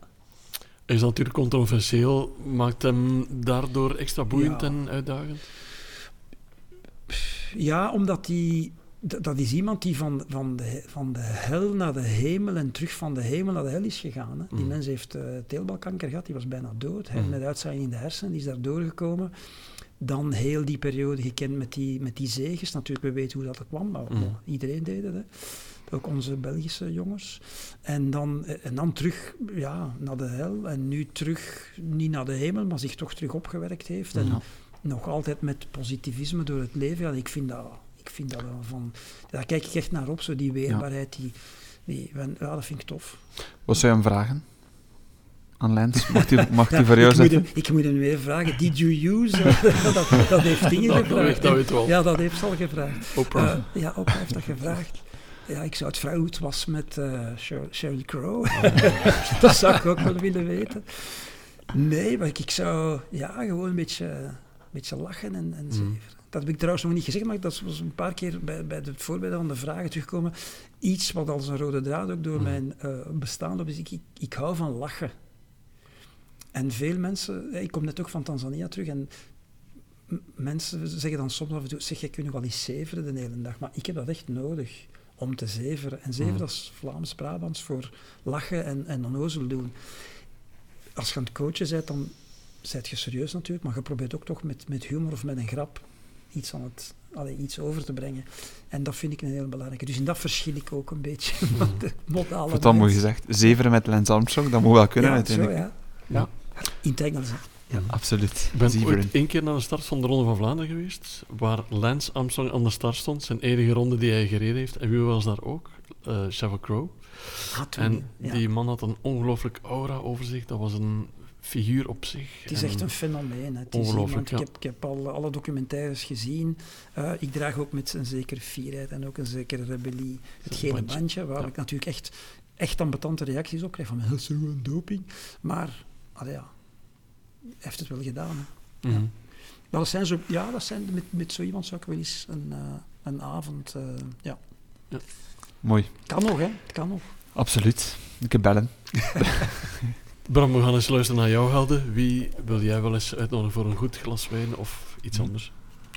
Is dat natuurlijk controversieel, maakt hem daardoor extra boeiend Ja. en uitdagend? Ja, omdat die, dat is iemand die van, van, de, van de hel naar de hemel en terug van de hemel naar de hel is gegaan. Hè. Die Mm. mens heeft eh, teelbalkanker gehad, die was bijna dood. Hij Mm. met uitzaaiing in de hersenen, die is daar doorgekomen. Dan heel die periode gekend met die, met die zegens. Natuurlijk, we weten hoe dat er kwam, maar Mm. iedereen deed het. Hè. Ook onze Belgische jongens. En dan, eh, en dan terug ja, naar de hel. En nu terug, niet naar de hemel, maar zich toch terug opgewerkt heeft. En Ja. Nog altijd met positivisme door het leven. Ja, ik vind dat, ik vind dat wel van... Daar kijk ik echt naar op, zo die weerbaarheid. Die, die, ja, dat vind ik tof. Wat zou je hem vragen? Aan Lens? Mag hij mag die Ja, voor jou ik, moet hem, ik moet hem weer vragen, did you use? dat, dat heeft dingen dat, gevraagd. weet, dat weet wel. Ja, dat heeft ze al gevraagd. Oprah. Eh, ja, Oprah heeft dat gevraagd. Ja, ik zou het vragen hoe het was met eh Sheryl, Crow. dat zou ik ook wel willen weten. Nee, maar ik, ik zou ja, gewoon een beetje, beetje lachen en, en Mm. zeven. Dat heb ik trouwens nog niet gezegd, maar dat was een paar keer bij, bij het voorbereiden van de vragen terugkomen. Iets wat als een rode draad ook door Mm. mijn eh, bestaan loopt, is ik, ik, ik hou van lachen. En veel mensen, ik kom net ook van Tanzania terug en mensen zeggen dan soms af en toe, zeg, je kunt nog wel eens zeveren de hele dag, maar ik heb dat echt nodig om te zeveren. En zeveren, Mm. dat is Vlaams-Brabants voor lachen en, en onnozel doen. Als je aan het coachen bent, dan zijt je serieus natuurlijk, maar je probeert ook toch met, met humor of met een grap iets, aan het, allee, iets over te brengen. En dat vind ik een heel belangrijke. Dus in dat verschil ik ook een beetje van de modale Wat dan mensen. gezegd. Zeveren met Lance Armstrong, dat moet wel kunnen ja, uiteindelijk. Zo, ja. Ja. In het Engels. Ja. Absoluut. Ik ben Zeveren. ooit één keer naar de start van de Ronde van Vlaanderen geweest, waar Lance Armstrong aan de start stond, zijn enige ronde die hij gereden heeft. En wie was daar ook? Eh Sheryl Crow. Ah, toen, En ja. die man had een ongelooflijk aura over zich. Dat was een figuur op zich. Het is echt een fenomeen. Hè. Het is iemand- ja. ik, heb, ik heb al alle documentaires gezien. Eh, ik draag ook met een zekere fierheid en ook een zekere rebellie het gele bandje. bandje, waar Ja. ik natuurlijk echt, echt ambetante reacties op krijg van dat is gewoon doping. Maar, allee, ja, hij heeft het wel gedaan. Hè. Mhm. Maar dat zijn zo, ja, dat zijn, met, met zo iemand zou ik wel eens een, eh, een avond, eh, ja. Mooi. Kan nog, hè. Het kan nog. Absoluut. Ik heb bellen. Bram, we gaan eens luisteren naar jouw helden. Wie wil jij wel eens uitnodigen voor een goed glas wijn of iets Hm. anders?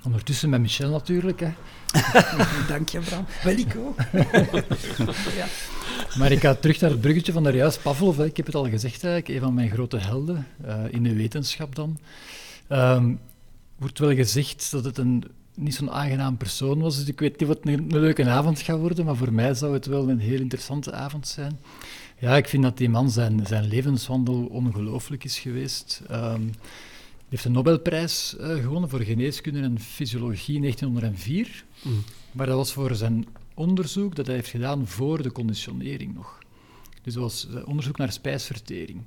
Ondertussen met Michel natuurlijk. Hè. Dank je, Bram. Wel, ik ook. ja. Maar ik ga terug naar het bruggetje van daar juist. Pavlov, hè. ik heb het al gezegd eigenlijk, een van mijn grote helden, eh, in de wetenschap dan. Ehm wordt wel gezegd dat het een niet zo'n aangenaam persoon was, dus ik weet niet wat een, een leuke avond gaat worden, maar voor mij zou het wel een heel interessante avond zijn. Ja, ik vind dat die man zijn, zijn levenswandel ongelooflijk is geweest. Ehm, hij heeft een Nobelprijs eh, gewonnen voor geneeskunde en fysiologie in 1904. Mhm. Maar dat was voor zijn onderzoek dat hij heeft gedaan voor de conditionering nog. Dus dat was eh, onderzoek naar spijsvertering.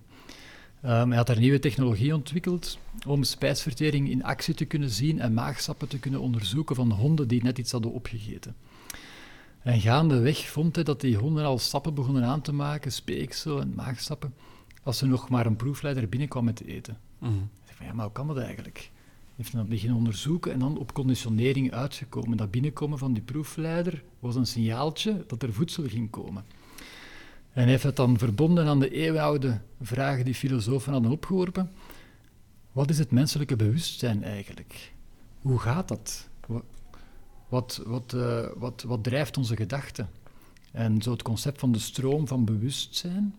Ehm, hij had daar nieuwe technologie ontwikkeld om spijsvertering in actie te kunnen zien en maagsappen te kunnen onderzoeken van honden die net iets hadden opgegeten. En gaandeweg vond hij dat die honden al stappen begonnen aan te maken, speeksel en maagsappen, als er nog maar een proefleider binnenkwam met eten. Mhm. Ik dacht van, ja, maar hoe kan dat eigenlijk? Hij heeft dat beginnen onderzoeken en dan op conditionering uitgekomen. Dat binnenkomen van die proefleider was een signaaltje dat er voedsel ging komen. En hij heeft het dan verbonden aan de eeuwenoude vragen die filosofen hadden opgeworpen. Wat is het menselijke bewustzijn eigenlijk? Hoe gaat dat? Wa- Wat, wat, eh, wat, wat drijft onze gedachten? En zo het concept van de stroom van bewustzijn,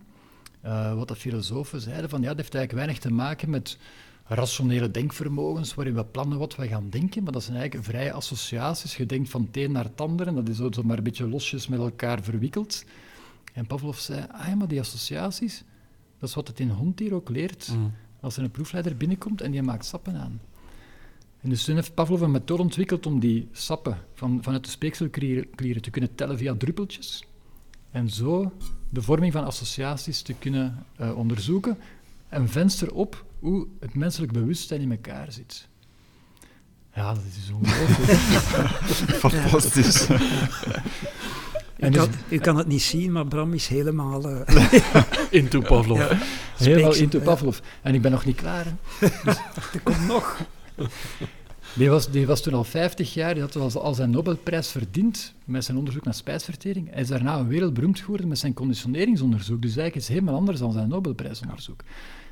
eh, wat de filosofen zeiden, van ja, dat heeft eigenlijk weinig te maken met rationele denkvermogens waarin we plannen wat we gaan denken, maar dat zijn eigenlijk vrije associaties. Je denkt van het een naar het ander en dat is zo maar een beetje losjes met elkaar verwikkeld. En Pavlov zei, ah ja, maar die associaties, dat is wat het in hond hier ook leert. Mm. Als er een proefleider binnenkomt en die maakt sappen aan. En dus toen heeft Pavlov een methode ontwikkeld om die sappen van, vanuit de speekselklieren te kunnen tellen via druppeltjes. En zo de vorming van associaties te kunnen uh, onderzoeken. Een venster op hoe het menselijk bewustzijn in elkaar zit. Ja, dat is dus ongelooflijk. Fantastisch. U kan, u kan, het niet zien, maar Bram is helemaal... Uh... into Pavlov. Ja. Helemaal into Pavlov. En ik ben nog niet klaar. Dus er komt nog. Die was, die was toen al 50 jaar, die had al zijn Nobelprijs verdiend met zijn onderzoek naar spijsvertering. Hij is daarna wereldberoemd geworden met zijn conditioneringsonderzoek. Dus eigenlijk is helemaal anders dan zijn Nobelprijsonderzoek.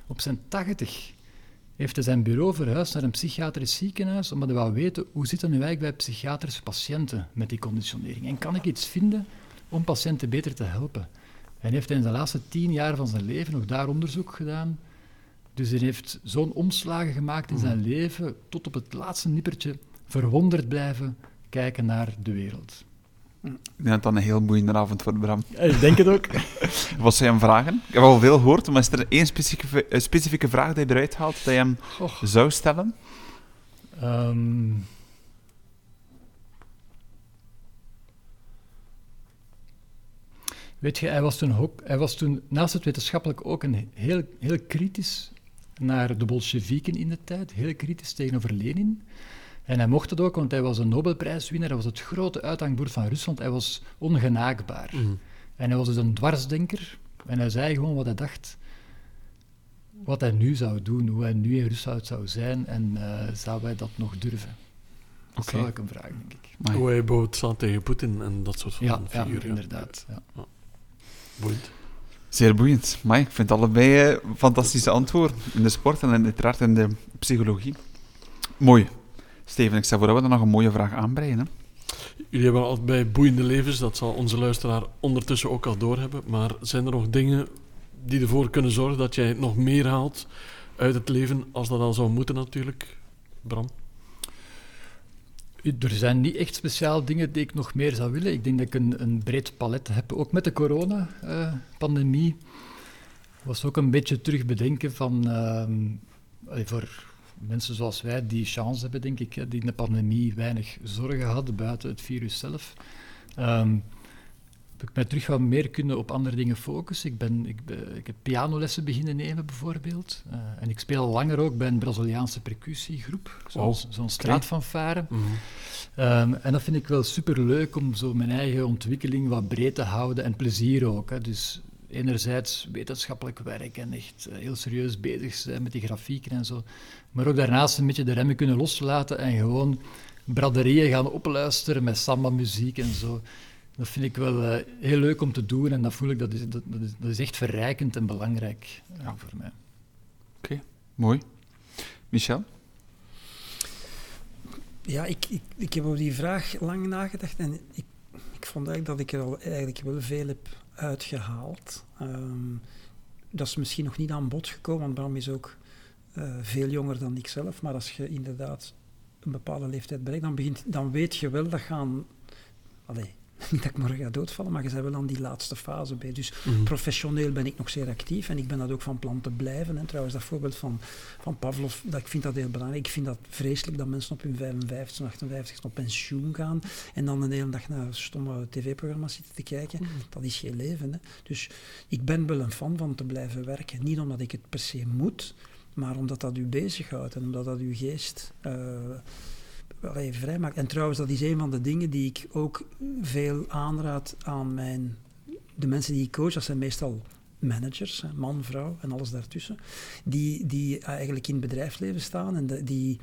Op zijn 80 heeft hij zijn bureau verhuisd naar een psychiatrisch ziekenhuis, omdat hij wou weten hoe zit het nu eigenlijk bij psychiatrische patiënten met die conditionering. En kan ik iets vinden om patiënten beter te helpen? En heeft hij in de laatste tien jaar van zijn leven nog daar onderzoek gedaan dus hij heeft zo'n omslagen gemaakt in zijn mm. leven, tot op het laatste nippertje verwonderd blijven kijken naar de wereld. Ik denk dat dat een heel boeiende avond wordt, Bram. Ik denk het ook. Wat zijn vragen? Ik heb al veel gehoord, maar is er één specifieke, specifieke vraag die je eruit haalt, dat je hem zou stellen? Um... Weet je, hij was, toen ook, hij was toen naast het wetenschappelijk ook een heel, heel kritisch naar de Bolsjewieken in de tijd, heel kritisch tegenover Lenin. En hij mocht het ook, want hij was een Nobelprijswinnaar, hij was het grote uithangbord van Rusland, hij was ongenaakbaar. Mhm. En hij was dus een dwarsdenker, en hij zei gewoon wat hij dacht, wat hij nu zou doen, hoe hij nu in Rusland zou zijn, en uh, zou hij dat nog durven? Dat okay. zou ik hem vragen, denk ik. Hoe hij boot staat tegen Poetin en dat soort van ja, figuren. Ja, inderdaad. Ja. Zeer boeiend. Maar ik vind allebei uh, fantastische antwoorden. In de sport en uiteraard in de psychologie. Mooi. Steven, ik stel voor dat we dan nog een mooie vraag aanbreien. Jullie hebben bij boeiende levens, dat zal onze luisteraar ondertussen ook al doorhebben. Maar zijn er nog dingen die ervoor kunnen zorgen dat jij nog meer haalt uit het leven, als dat al zou moeten natuurlijk, Bram? Er zijn niet echt speciaal dingen die ik nog meer zou willen. Ik denk dat ik een, een breed palet heb. Ook met de corona-pandemie was ook een beetje terugbedenken van... Uh, voor mensen zoals wij die chance hebben, denk ik, die in de pandemie weinig zorgen hadden buiten het virus zelf. Um, heb ik mij terug wat meer kunnen op andere dingen focussen. Ik, ben, ik, ik heb pianolessen beginnen nemen, bijvoorbeeld. Uh, en ik speel langer ook bij een Braziliaanse percussiegroep, zo'n zo straatfanfare. Mm um, en dat vind ik wel superleuk om zo mijn eigen ontwikkeling wat breed te houden en plezier ook. Hè. Dus enerzijds wetenschappelijk werk en echt uh, heel serieus bezig zijn met die grafieken en zo. Maar ook daarnaast een beetje de remmen kunnen loslaten en gewoon braderieën gaan opluisteren met samba-muziek en zo dat vind ik wel uh, heel leuk om te doen en dat voel ik, dat is, dat, dat is, dat is echt verrijkend en belangrijk uh, ja. voor mij. Oké, okay, mooi. Michel? Ja, ik, ik, ik heb over die vraag lang nagedacht en ik, ik vond eigenlijk dat ik er al eigenlijk wel veel heb uitgehaald. Um, dat is misschien nog niet aan bod gekomen, want Bram is ook uh, veel jonger dan ik zelf, maar als je inderdaad een bepaalde leeftijd bereikt, dan, begint, dan weet je wel dat gaan... Allee, niet dat ik morgen ga doodvallen, maar je bent wel aan die laatste fase bij. Dus mhm. professioneel ben ik nog zeer actief en ik ben dat ook van plan te blijven. En trouwens, dat voorbeeld van, van Pavlov, dat, ik vind dat heel belangrijk. Ik vind dat vreselijk dat mensen op hun 55, 58 op pensioen gaan en dan een hele dag naar stomme tv-programma's zitten te kijken. Mhm. Dat is geen leven. Hè. Dus ik ben wel een fan van te blijven werken. Niet omdat ik het per se moet, maar omdat dat u bezighoudt en omdat dat uw geest... Uh, vrij vrijmaakt. En trouwens, dat is een van de dingen die ik ook veel aanraad aan mijn, de mensen die ik coach. Dat zijn meestal managers, man, vrouw en alles daartussen, die, die eigenlijk in het bedrijfsleven staan en die,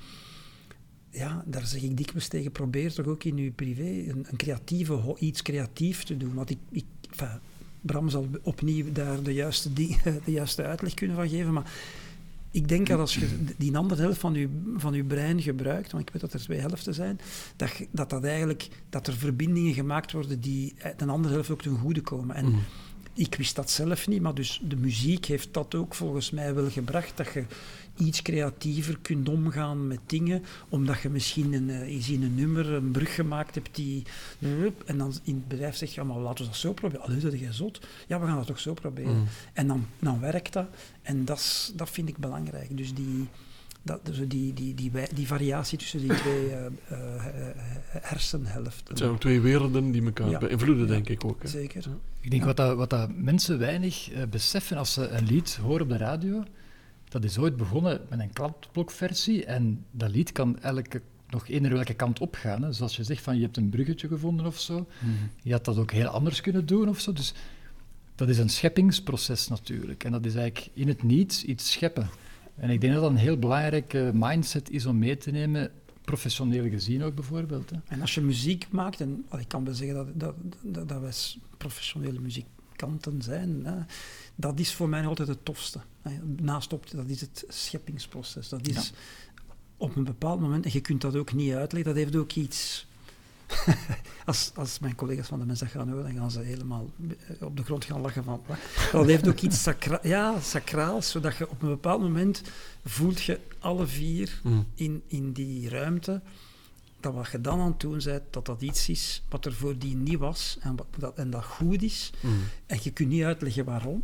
ja, daar zeg ik dikwijls tegen, probeer toch ook in je privé een, creatieve, iets creatief te doen. Want ik, ik Bram zal opnieuw daar de juiste, de juiste uitleg kunnen van geven, maar ik denk dat als je die andere helft van je, van je brein gebruikt, want ik weet dat er twee helften zijn, dat, dat, dat, eigenlijk, dat er verbindingen gemaakt worden die de andere helft ook ten goede komen. En mm. ik wist dat zelf niet, maar dus de muziek heeft dat ook volgens mij wel gebracht, dat je iets creatiever kunt omgaan met dingen, omdat je misschien een, uh, eens in een nummer een brug gemaakt hebt die... En dan in het bedrijf zeg je, ja, maar laten we dat zo proberen. Allee, dat jij zot. Ja, we gaan dat toch zo proberen. Mm. En dan, dan werkt dat. En dat, is- dat vind ik belangrijk. Dus die, dat, dus die, die, die, die variatie tussen die twee eh, eh, eh, hersenhelften. Het zijn ook twee werelden die elkaar Ja. beïnvloeden, Ja. denk ik ook. Hè. Zeker. Ik denk Ja. wat, dat, wat dat mensen weinig eh, beseffen als ze een lied horen op de radio, dat is ooit begonnen met een kladblokversie en dat lied kan elke, nog eender welke kant opgaan. Hè. Zoals je zegt, van je hebt een bruggetje gevonden of zo. Je had dat ook heel anders kunnen doen of zo. Dus dat is een scheppingsproces natuurlijk. En dat is eigenlijk in het niets iets scheppen. En ik denk dat dat een heel belangrijke mindset is om mee te nemen, professioneel gezien ook bijvoorbeeld. Hè. En als je muziek maakt, en ik kan wel zeggen dat, dat, dat, dat wij professionele muzikanten zijn, hè, dat is voor mij altijd het tofste. hè. Naast op, dat is het scheppingsproces. Dat is op een bepaald moment, en je kunt dat ook niet uitleggen, dat heeft ook iets... als, als mijn collega's van de mensen dat gaan horen, dan gaan ze helemaal eh, op de grond gaan lachen van... Dat heeft ook iets sacra ja, sacraals, zodat je op een bepaald moment voelt je alle vier Mm. in, in die ruimte, dat wat je dan aan het doen bent, dat dat iets is wat er voordien niet was en, wat, dat, en dat goed is. Mm. En je kunt niet uitleggen waarom,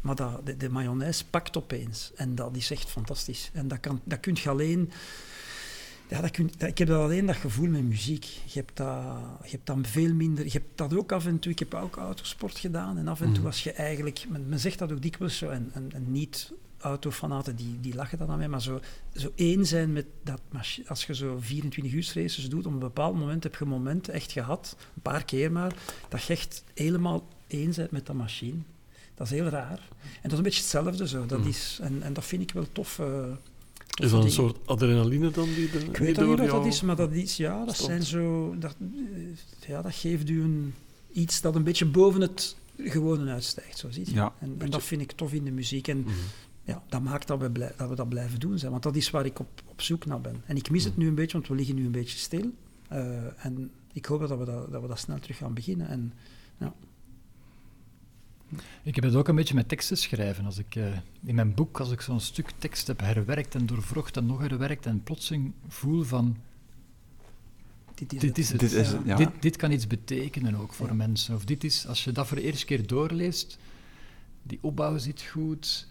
maar dat, de, de mayonaise pakt opeens. En dat is echt fantastisch. En dat, kan, dat kun je alleen... Ja, dat kun, dat, ik heb dat alleen dat gevoel met muziek. Je hebt, dat, je hebt dan veel minder... Je hebt dat ook af en toe... Ik heb ook autosport gedaan. En af en toe Mhm. als je eigenlijk... Men, men zegt dat ook dikwijls zo. En, en, en niet autofanaten die, die lachen dan aan mij. Maar zo, zo één zijn met dat machine... Als je zo 24 uur races doet, op een bepaald moment heb je momenten echt gehad, een paar keer maar, dat je echt helemaal één bent met dat machine. Dat is heel raar. En dat is een beetje hetzelfde zo. Dat Mhm. is, en, en dat vind ik wel tof. eh, Is dat een soort adrenaline dan die de, Ik weet niet wat dat is, maar dat is, ja, dat zijn zo, dat, eh, ja, dat geeft u een, iets dat een beetje boven het gewone uitstijgt, zo ziet je. Ja, en, en dat vind ik tof in de muziek. En Mhm. Ja, dat maakt dat we, blij- dat we dat blijven doen zijn, want dat is waar ik op, op zoek naar ben. En ik mis het nu een beetje, want we liggen nu een beetje stil. Eh, en ik hoop dat we dat, dat we dat snel terug gaan beginnen. En Ik heb het ook een beetje met teksten schrijven. Als ik, eh, in mijn boek, als ik zo'n stuk tekst heb herwerkt en doorvrocht en nog herwerkt en plotseling voel van, dit is dit het. is het. Dit is het, ja. dit, dit kan iets betekenen ook voor Ja. mensen. Of dit is, als je dat voor de eerste keer doorleest, die opbouw zit goed.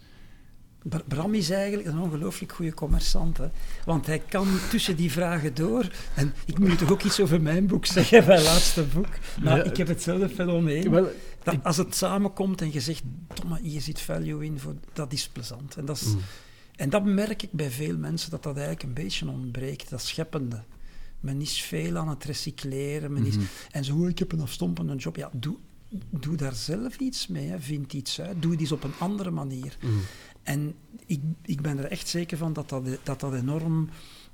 Br- Bram is eigenlijk een ongelooflijk goede commerçant. Hè? Want hij kan tussen die vragen door. En ik moet toch ook iets over mijn boek zeggen, mijn laatste boek. Nou, Ja, ik heb hetzelfde fenomeen. Wel, Dat, als het samenkomt en je zegt, Tomme, hier zit value in, voor, dat is plezant. En dat, is, Mm. en dat merk ik bij veel mensen, dat dat eigenlijk een beetje ontbreekt, dat scheppende. Men is veel aan het recycleren. Men is, Mhm. en zo, "Oh, ik heb een afstompende job. Ja, doe, doe daar zelf iets mee. Hè. Vind iets uit. Doe het eens op een andere manier. Mm. En ik, ik ben er echt zeker van dat dat, dat dat enorm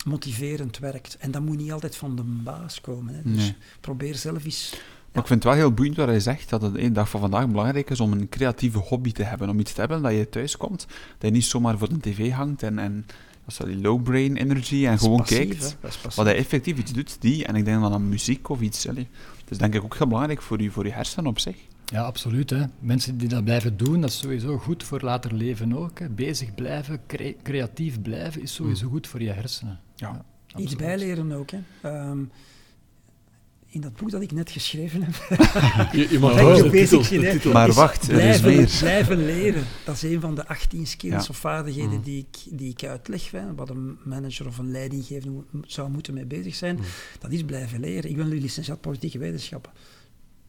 motiverend werkt. En dat moet niet altijd van de baas komen. Hè. Dus Nee. probeer zelf eens... Maar ik vind het wel heel boeiend wat hij zegt, dat het de dag van vandaag belangrijk is om een creatieve hobby te hebben. Om iets te hebben dat je thuis komt, dat je niet zomaar voor de tv hangt en, en dat is die low brain energy en gewoon passief, kijkt wat hij effectief iets doet, die, en ik denk dan aan muziek of iets. Allee. Is denk ik ook heel belangrijk voor je, voor je hersenen op zich. Ja, absoluut. Hè. Mensen die dat blijven doen, dat is sowieso goed voor later leven ook. Hè. Bezig blijven, cre- creatief blijven, is sowieso goed voor je hersenen. Ja. Iets bijleren ook. Hè. Ehm, in dat boek dat ik net geschreven heb, Je, je mag wel de titel. Maar is wacht, er is blijven, meer. blijven leren. Dat is een van de 18 skills Ja. of vaardigheden Mhm. die, ik, die ik uitleg. Hè, wat een manager of een leidinggevende zou moeten mee bezig zijn. Mhm. Dat is blijven leren. Ik ben nu licentiaat politieke wetenschappen.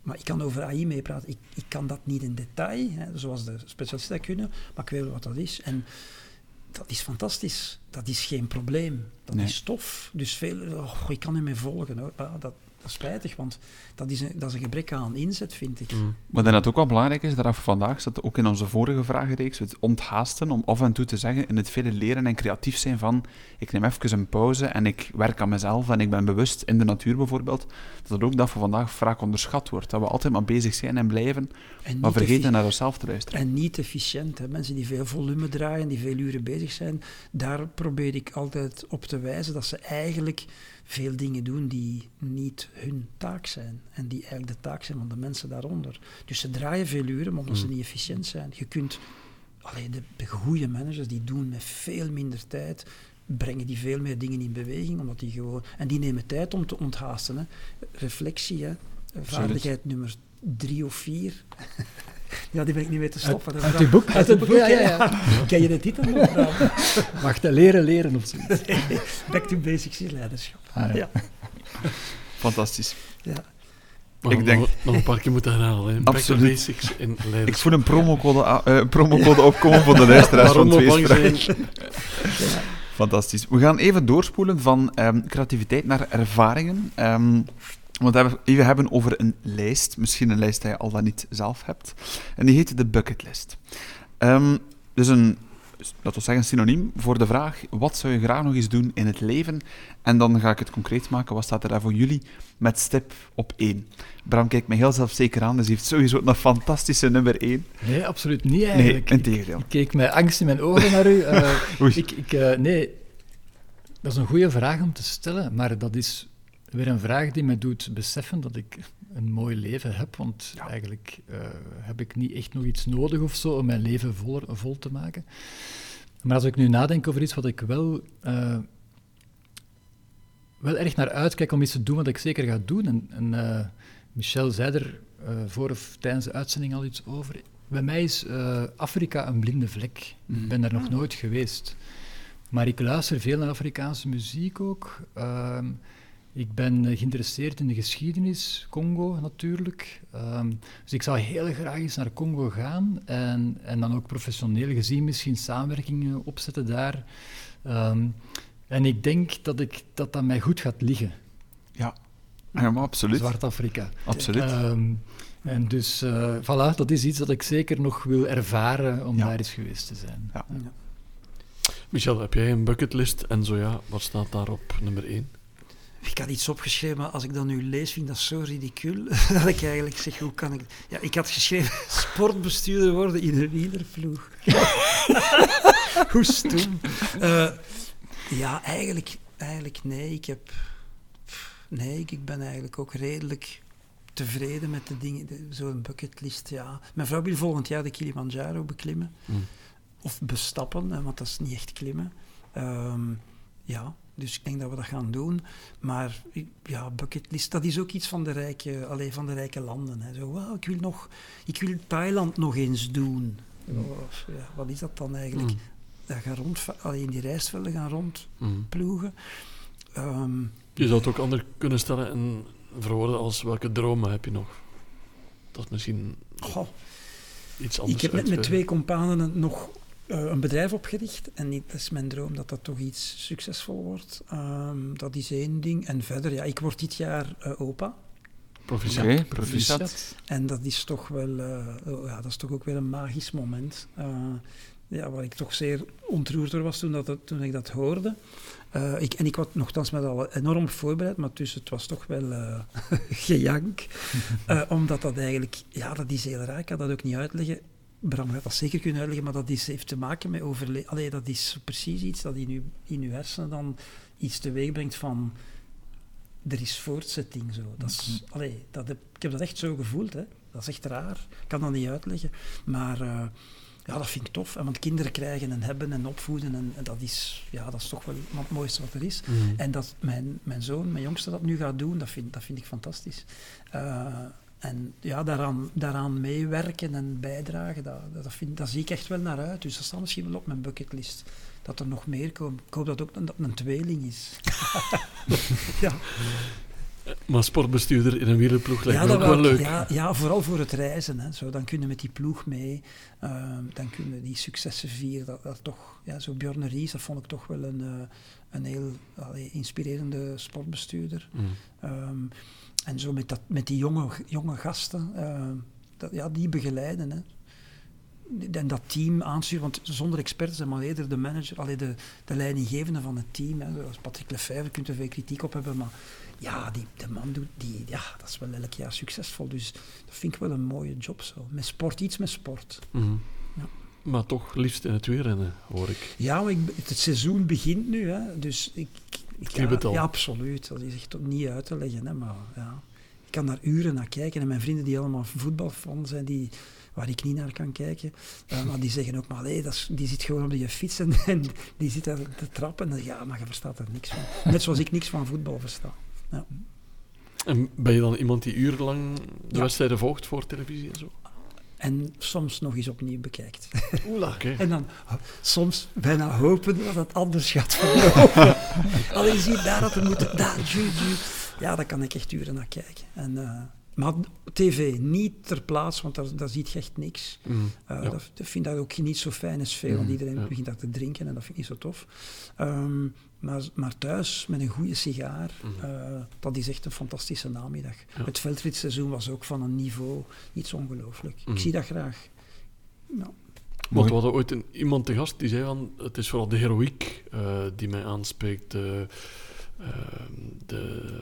Maar ik kan over AI meepraten. Ik, ik kan dat niet in detail, hè, zoals de specialisten dat kunnen, maar ik weet wel wat dat is. En dat is fantastisch. Dat is geen probleem. Dat Nee. is tof. Dus veel, oh, ik kan niet meer volgen. Hoor. Dat, dat is spijtig, want dat is, een, dat is een gebrek aan inzet, vind ik. Mm. Maar dat ook wel belangrijk is, dat vandaag zat ook in onze vorige vragenreeks, het onthaasten om af en toe te zeggen in het vele leren en creatief zijn van ik neem even een pauze en ik werk aan mezelf en ik ben bewust in de natuur bijvoorbeeld, dat het ook dat voor vandaag vaak onderschat wordt. Dat we altijd maar bezig zijn en blijven, En maar vergeten naar onszelf te luisteren. En niet efficiënt. Hè. Mensen die veel volume draaien, die veel uren bezig zijn, daar probeer ik altijd op te wijzen dat ze eigenlijk veel dingen doen die niet hun taak zijn. En die eigenlijk de taak zijn van de mensen daaronder. Dus ze draaien veel uren, maar omdat ze Mm. niet efficiënt zijn. Je kunt allee, de, de goede managers die doen met veel minder tijd, brengen die veel meer dingen in beweging, omdat die gewoon... En die nemen tijd om te onthaasten. Hè. Reflectie, hè. vaardigheid nummer drie of vier. ja, die ben ik niet meer te stoppen. Uit, boek? Uit het boek, ja, ja, ja. Ken je de titel nog? Wacht, leren, leren of zo. Back to basics is leiderschap. Ah, ja. ja. Fantastisch. Ja. Maar Ik denk- nog, een paar keer moeten herhalen. hè. Back to Absoluut. basics in Ik voel een promocode, eh, promocode opkomen voor de luisteraars van twee. Fantastisch. We gaan even doorspoelen van ehm, creativiteit naar ervaringen. Ehm, want we hebben- over een lijst. Misschien een lijst die je al dan niet zelf hebt. En die heet de bucketlist. Ehm, dus een, laten we zeggen, synoniem voor de vraag: wat zou je graag nog eens doen in het leven? En dan ga ik het concreet maken. Wat staat er daar voor jullie met stip op één? Bram kijkt mij heel zelfzeker aan, dus hij heeft sowieso een fantastische nummer één. Nee, absoluut niet Nee, eigenlijk. integendeel. Ik keek met angst in mijn ogen naar u. Oei. ik, ik, eh, nee, dat is een goede vraag om te stellen, maar dat is weer een vraag die mij doet beseffen dat ik een mooi leven heb, want Ja. eigenlijk eh, heb ik niet echt nog iets nodig of zo om mijn leven vol, vol te maken. Maar als ik nu nadenk over iets wat ik wel, eh, wel erg naar uitkijk om iets te doen wat ik zeker ga doen, en, en eh, Michel zei er eh, voor of tijdens de uitzending al iets over. Bij mij is eh, Afrika een blinde vlek. Ik ben daar nog nooit geweest. Maar ik luister veel naar Afrikaanse muziek ook. Ehm, ik ben eh, geïnteresseerd in de geschiedenis, Congo natuurlijk. Ehm, dus ik zou heel graag eens naar Congo gaan en, en dan ook professioneel gezien misschien samenwerkingen opzetten daar. Ehm, en ik denk dat, ik, dat dat mij goed gaat liggen, Ja, ja maar absoluut. Zwart-Afrika. absoluut. Ehm, en dus, eh voilà, dat is iets dat ik zeker nog wil ervaren om Ja. daar eens geweest te zijn. Ja. Michel, heb jij een bucketlist? En zo ja, wat staat daar op nummer 1? Ik had iets opgeschreven, maar als ik dat nu lees, vind ik dat zo ridicuul. dat ik eigenlijk zeg, hoe kan ik... Ja, ik had geschreven, sportbestuurder worden in een wielerploeg. hoe stom. Eh, ja, eigenlijk, eigenlijk nee. Ik heb... Nee, ik, ben eigenlijk ook redelijk tevreden met de dingen. Zo'n bucketlist, ja. Mijn vrouw wil volgend jaar de Kilimanjaro beklimmen. Hmm. Of bestappen, want dat is niet echt klimmen. Ehm, ja, dus ik denk dat we dat gaan doen. Maar ja, bucketlist, dat is ook iets van de rijke, alleen van de rijke landen. Hè. Zo, wow, ik, wil nog, ik wil Thailand nog eens doen. Of, ja, wat is dat dan eigenlijk? Mm. Dat gaan rond, allee, in die rijstvelden gaan rondploegen. Mm. Je zou het ook anders kunnen stellen en verwoorden als welke dromen heb je nog? Dat is misschien goh, iets anders. ik heb net met twee companen nog een bedrijf opgericht. En dat is mijn droom dat dat toch iets succesvol wordt. Ehm, dat is één ding. En verder, ja, ik word dit jaar eh, opa. Proficiat. En dat is toch wel, eh, oh ja, dat is toch ook weer een magisch moment. Eh, ja, waar ik toch zeer ontroerd door was toen, dat, het- toen ik dat hoorde. Eh, ik, en ik was nogthans met al enorm voorbereid, maar tussen het was toch wel eh gejank. Eh, omdat dat eigenlijk, ja, dat is heel raar. Ik kan dat ook niet uitleggen. Bram gaat dat zeker kunnen uitleggen, maar dat is, heeft te maken met overleven. Allee, dat is precies iets dat in uw, in uw hersenen dan iets teweeg brengt van er is voortzetting zo. Dat is, allee, dat heb, ik heb dat echt zo gevoeld. Hè. Dat is echt raar. Ik kan dat niet uitleggen. Maar eh, ja, dat vind ik tof. En want kinderen krijgen en hebben en opvoeden, en, en dat, is, ja, dat is toch wel het mooiste wat er is. Mm. En dat mijn, mijn zoon, mijn jongste, dat nu gaat doen, dat vind, dat vind ik fantastisch. Eh, en ja, daaraan, daaraan meewerken en bijdragen, dat, dat, dat vind, daar zie ik echt wel naar uit. Dus dat staat misschien wel op mijn bucketlist. Dat er nog meer komt. Ik hoop dat ook dat het een tweeling is. ja. Maar sportbestuurder in een wielerploeg lijkt ja, me ook dat wel leuk. Ja, ja, vooral voor het reizen. Hè. Zo, dan kunnen we met die ploeg mee. Ehm, dan kunnen we die successen vieren. Dat, dat toch, ja, zo Bjorn Ries, dat vond ik toch wel een, eh, een heel allee, inspirerende sportbestuurder. Mm. Ehm, en zo met, dat, met die jonge, jonge gasten, ehm, dat, ja, die begeleiden. Hè. En dat team aansturen, want zonder experts zijn maar eerder de manager, allee, de, de leidinggevende van het team. Hè. Zoals Patrick Lefevre, je kunt er veel kritiek op hebben, maar ja, die, de man doet, die, ja, dat is wel elk jaar succesvol. Dus dat vind ik wel een mooie job zo. Met sport, iets met sport. Mm. Ja. Maar toch liefst in het wielrennen, hoor ik. Ja, maar ik, het seizoen begint nu, hè, dus ik... ik Kriebelt ja, al. ja, absoluut. Dat is echt niet uit te leggen, hè, maar ja. Ik kan daar uren naar kijken. En mijn vrienden die allemaal voetbalfans zijn, die, waar ik niet naar kan kijken, uh, maar die zeggen ook maar, hey, dat is, die zit gewoon op je fiets en, en die zit daar te trappen. En ja, maar je verstaat er niks van. Net zoals ik niks van voetbal versta. Ja. En ben je dan iemand die urenlang de ja. wedstrijden volgt voor televisie en zo? En soms nog eens opnieuw bekijkt. Oela. Okay. En dan soms bijna hopen dat het anders gaat verlopen. Alleen je ziet daar dat we moeten, daar, ju, ju. Ja, daar kan ik echt uren naar kijken. En, uh, maar tv niet ter plaatse, want daar, daar ziet je echt niks. Mm, uh, ja. dat, dat vind ik ook niet zo fijn als veel, Mm, want iedereen ja. begint daar te drinken en dat vind ik niet zo tof. Um, maar, maar thuis, met een goede sigaar, Mhm. uh, dat is echt een fantastische namiddag. Ja. Het veldritseizoen was ook van een niveau iets ongelooflijk. Mhm. Ik zie dat graag. Ja. Want we hadden ooit een, iemand te gast die zei van, het is vooral de heroïek uh, die mij aanspreekt. De, uh, de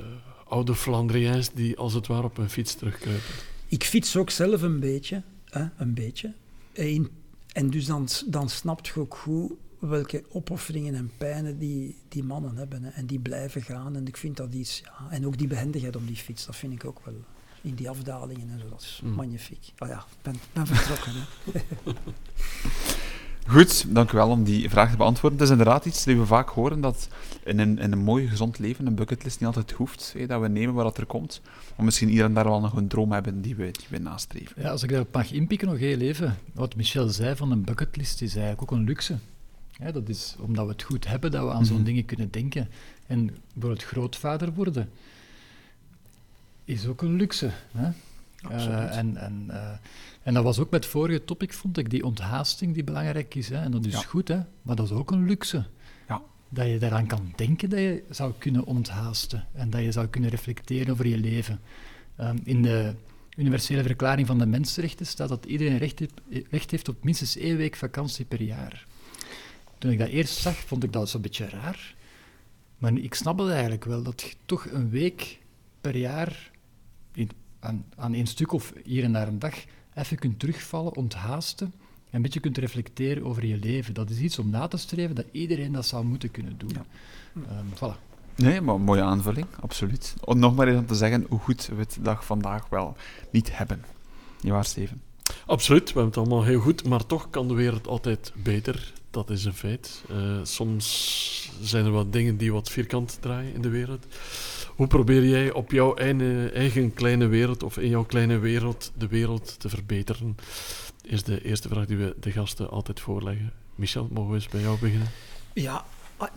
oude Flandriëns die als het ware op een fiets terugkruipen. Ik fiets ook zelf een beetje. Hè, een beetje. En, en dus dan, dan snapt je ook goed welke opofferingen en pijnen die, die mannen hebben. Hè. En die blijven gaan. En ik vind dat iets... Ja, en ook die behendigheid op die fiets, dat vind ik ook wel... In die afdalingen en zo, dat is Mm. magnifiek. Oh ja, ik ben, ben vertrokken. Hè. Goed, dank u wel om die vraag te beantwoorden. Het is inderdaad iets dat we vaak horen, dat in een, in een mooi, gezond leven een bucketlist niet altijd hoeft, hè, dat we nemen wat dat er komt. Maar misschien hier en daar wel nog een droom hebben die we, die we nastreven. Ja, als ik daarop mag inpikken nog heel even. Wat Michel zei van een bucketlist is eigenlijk ook een luxe. Ja, dat is omdat we het goed hebben dat we aan zo'n Mhm. dingen kunnen denken. En bijvoorbeeld grootvader worden is ook een luxe. Hè? Absoluut. Uh, en, en, uh, en dat was ook met het vorige topic, vond ik, die onthaasting die belangrijk is. Hè? En dat is Ja. goed, hè? maar dat is ook een luxe. Ja. Dat je daaraan kan denken dat je zou kunnen onthaasten en dat je zou kunnen reflecteren over je leven. Um, in de Universele Verklaring van de Mensenrechten staat dat iedereen recht, heeft, recht heeft op minstens één week vakantie per jaar. Toen ik dat eerst zag, vond ik dat zo'n beetje raar. Maar ik snap het eigenlijk wel, dat je toch een week per jaar in, aan, aan één stuk of hier en daar een dag even kunt terugvallen, onthaasten en een beetje kunt reflecteren over je leven. Dat is iets om na te streven, dat iedereen dat zou moeten kunnen doen. Ja. Um, voilà. Nee, maar een mooie aanvulling, absoluut. Om nog maar eens om te zeggen hoe goed we het dag vandaag wel niet hebben. Niet waar, Steven? Absoluut, we hebben het allemaal heel goed, maar toch kan de wereld altijd beter. Dat is een feit. Uh, soms zijn er wat dingen die wat vierkant draaien in de wereld. Hoe probeer jij op jouw eigen, kleine wereld of in jouw kleine wereld de wereld te verbeteren? Is de eerste vraag die we de gasten altijd voorleggen. Michel, mogen we eens bij jou beginnen? Ja,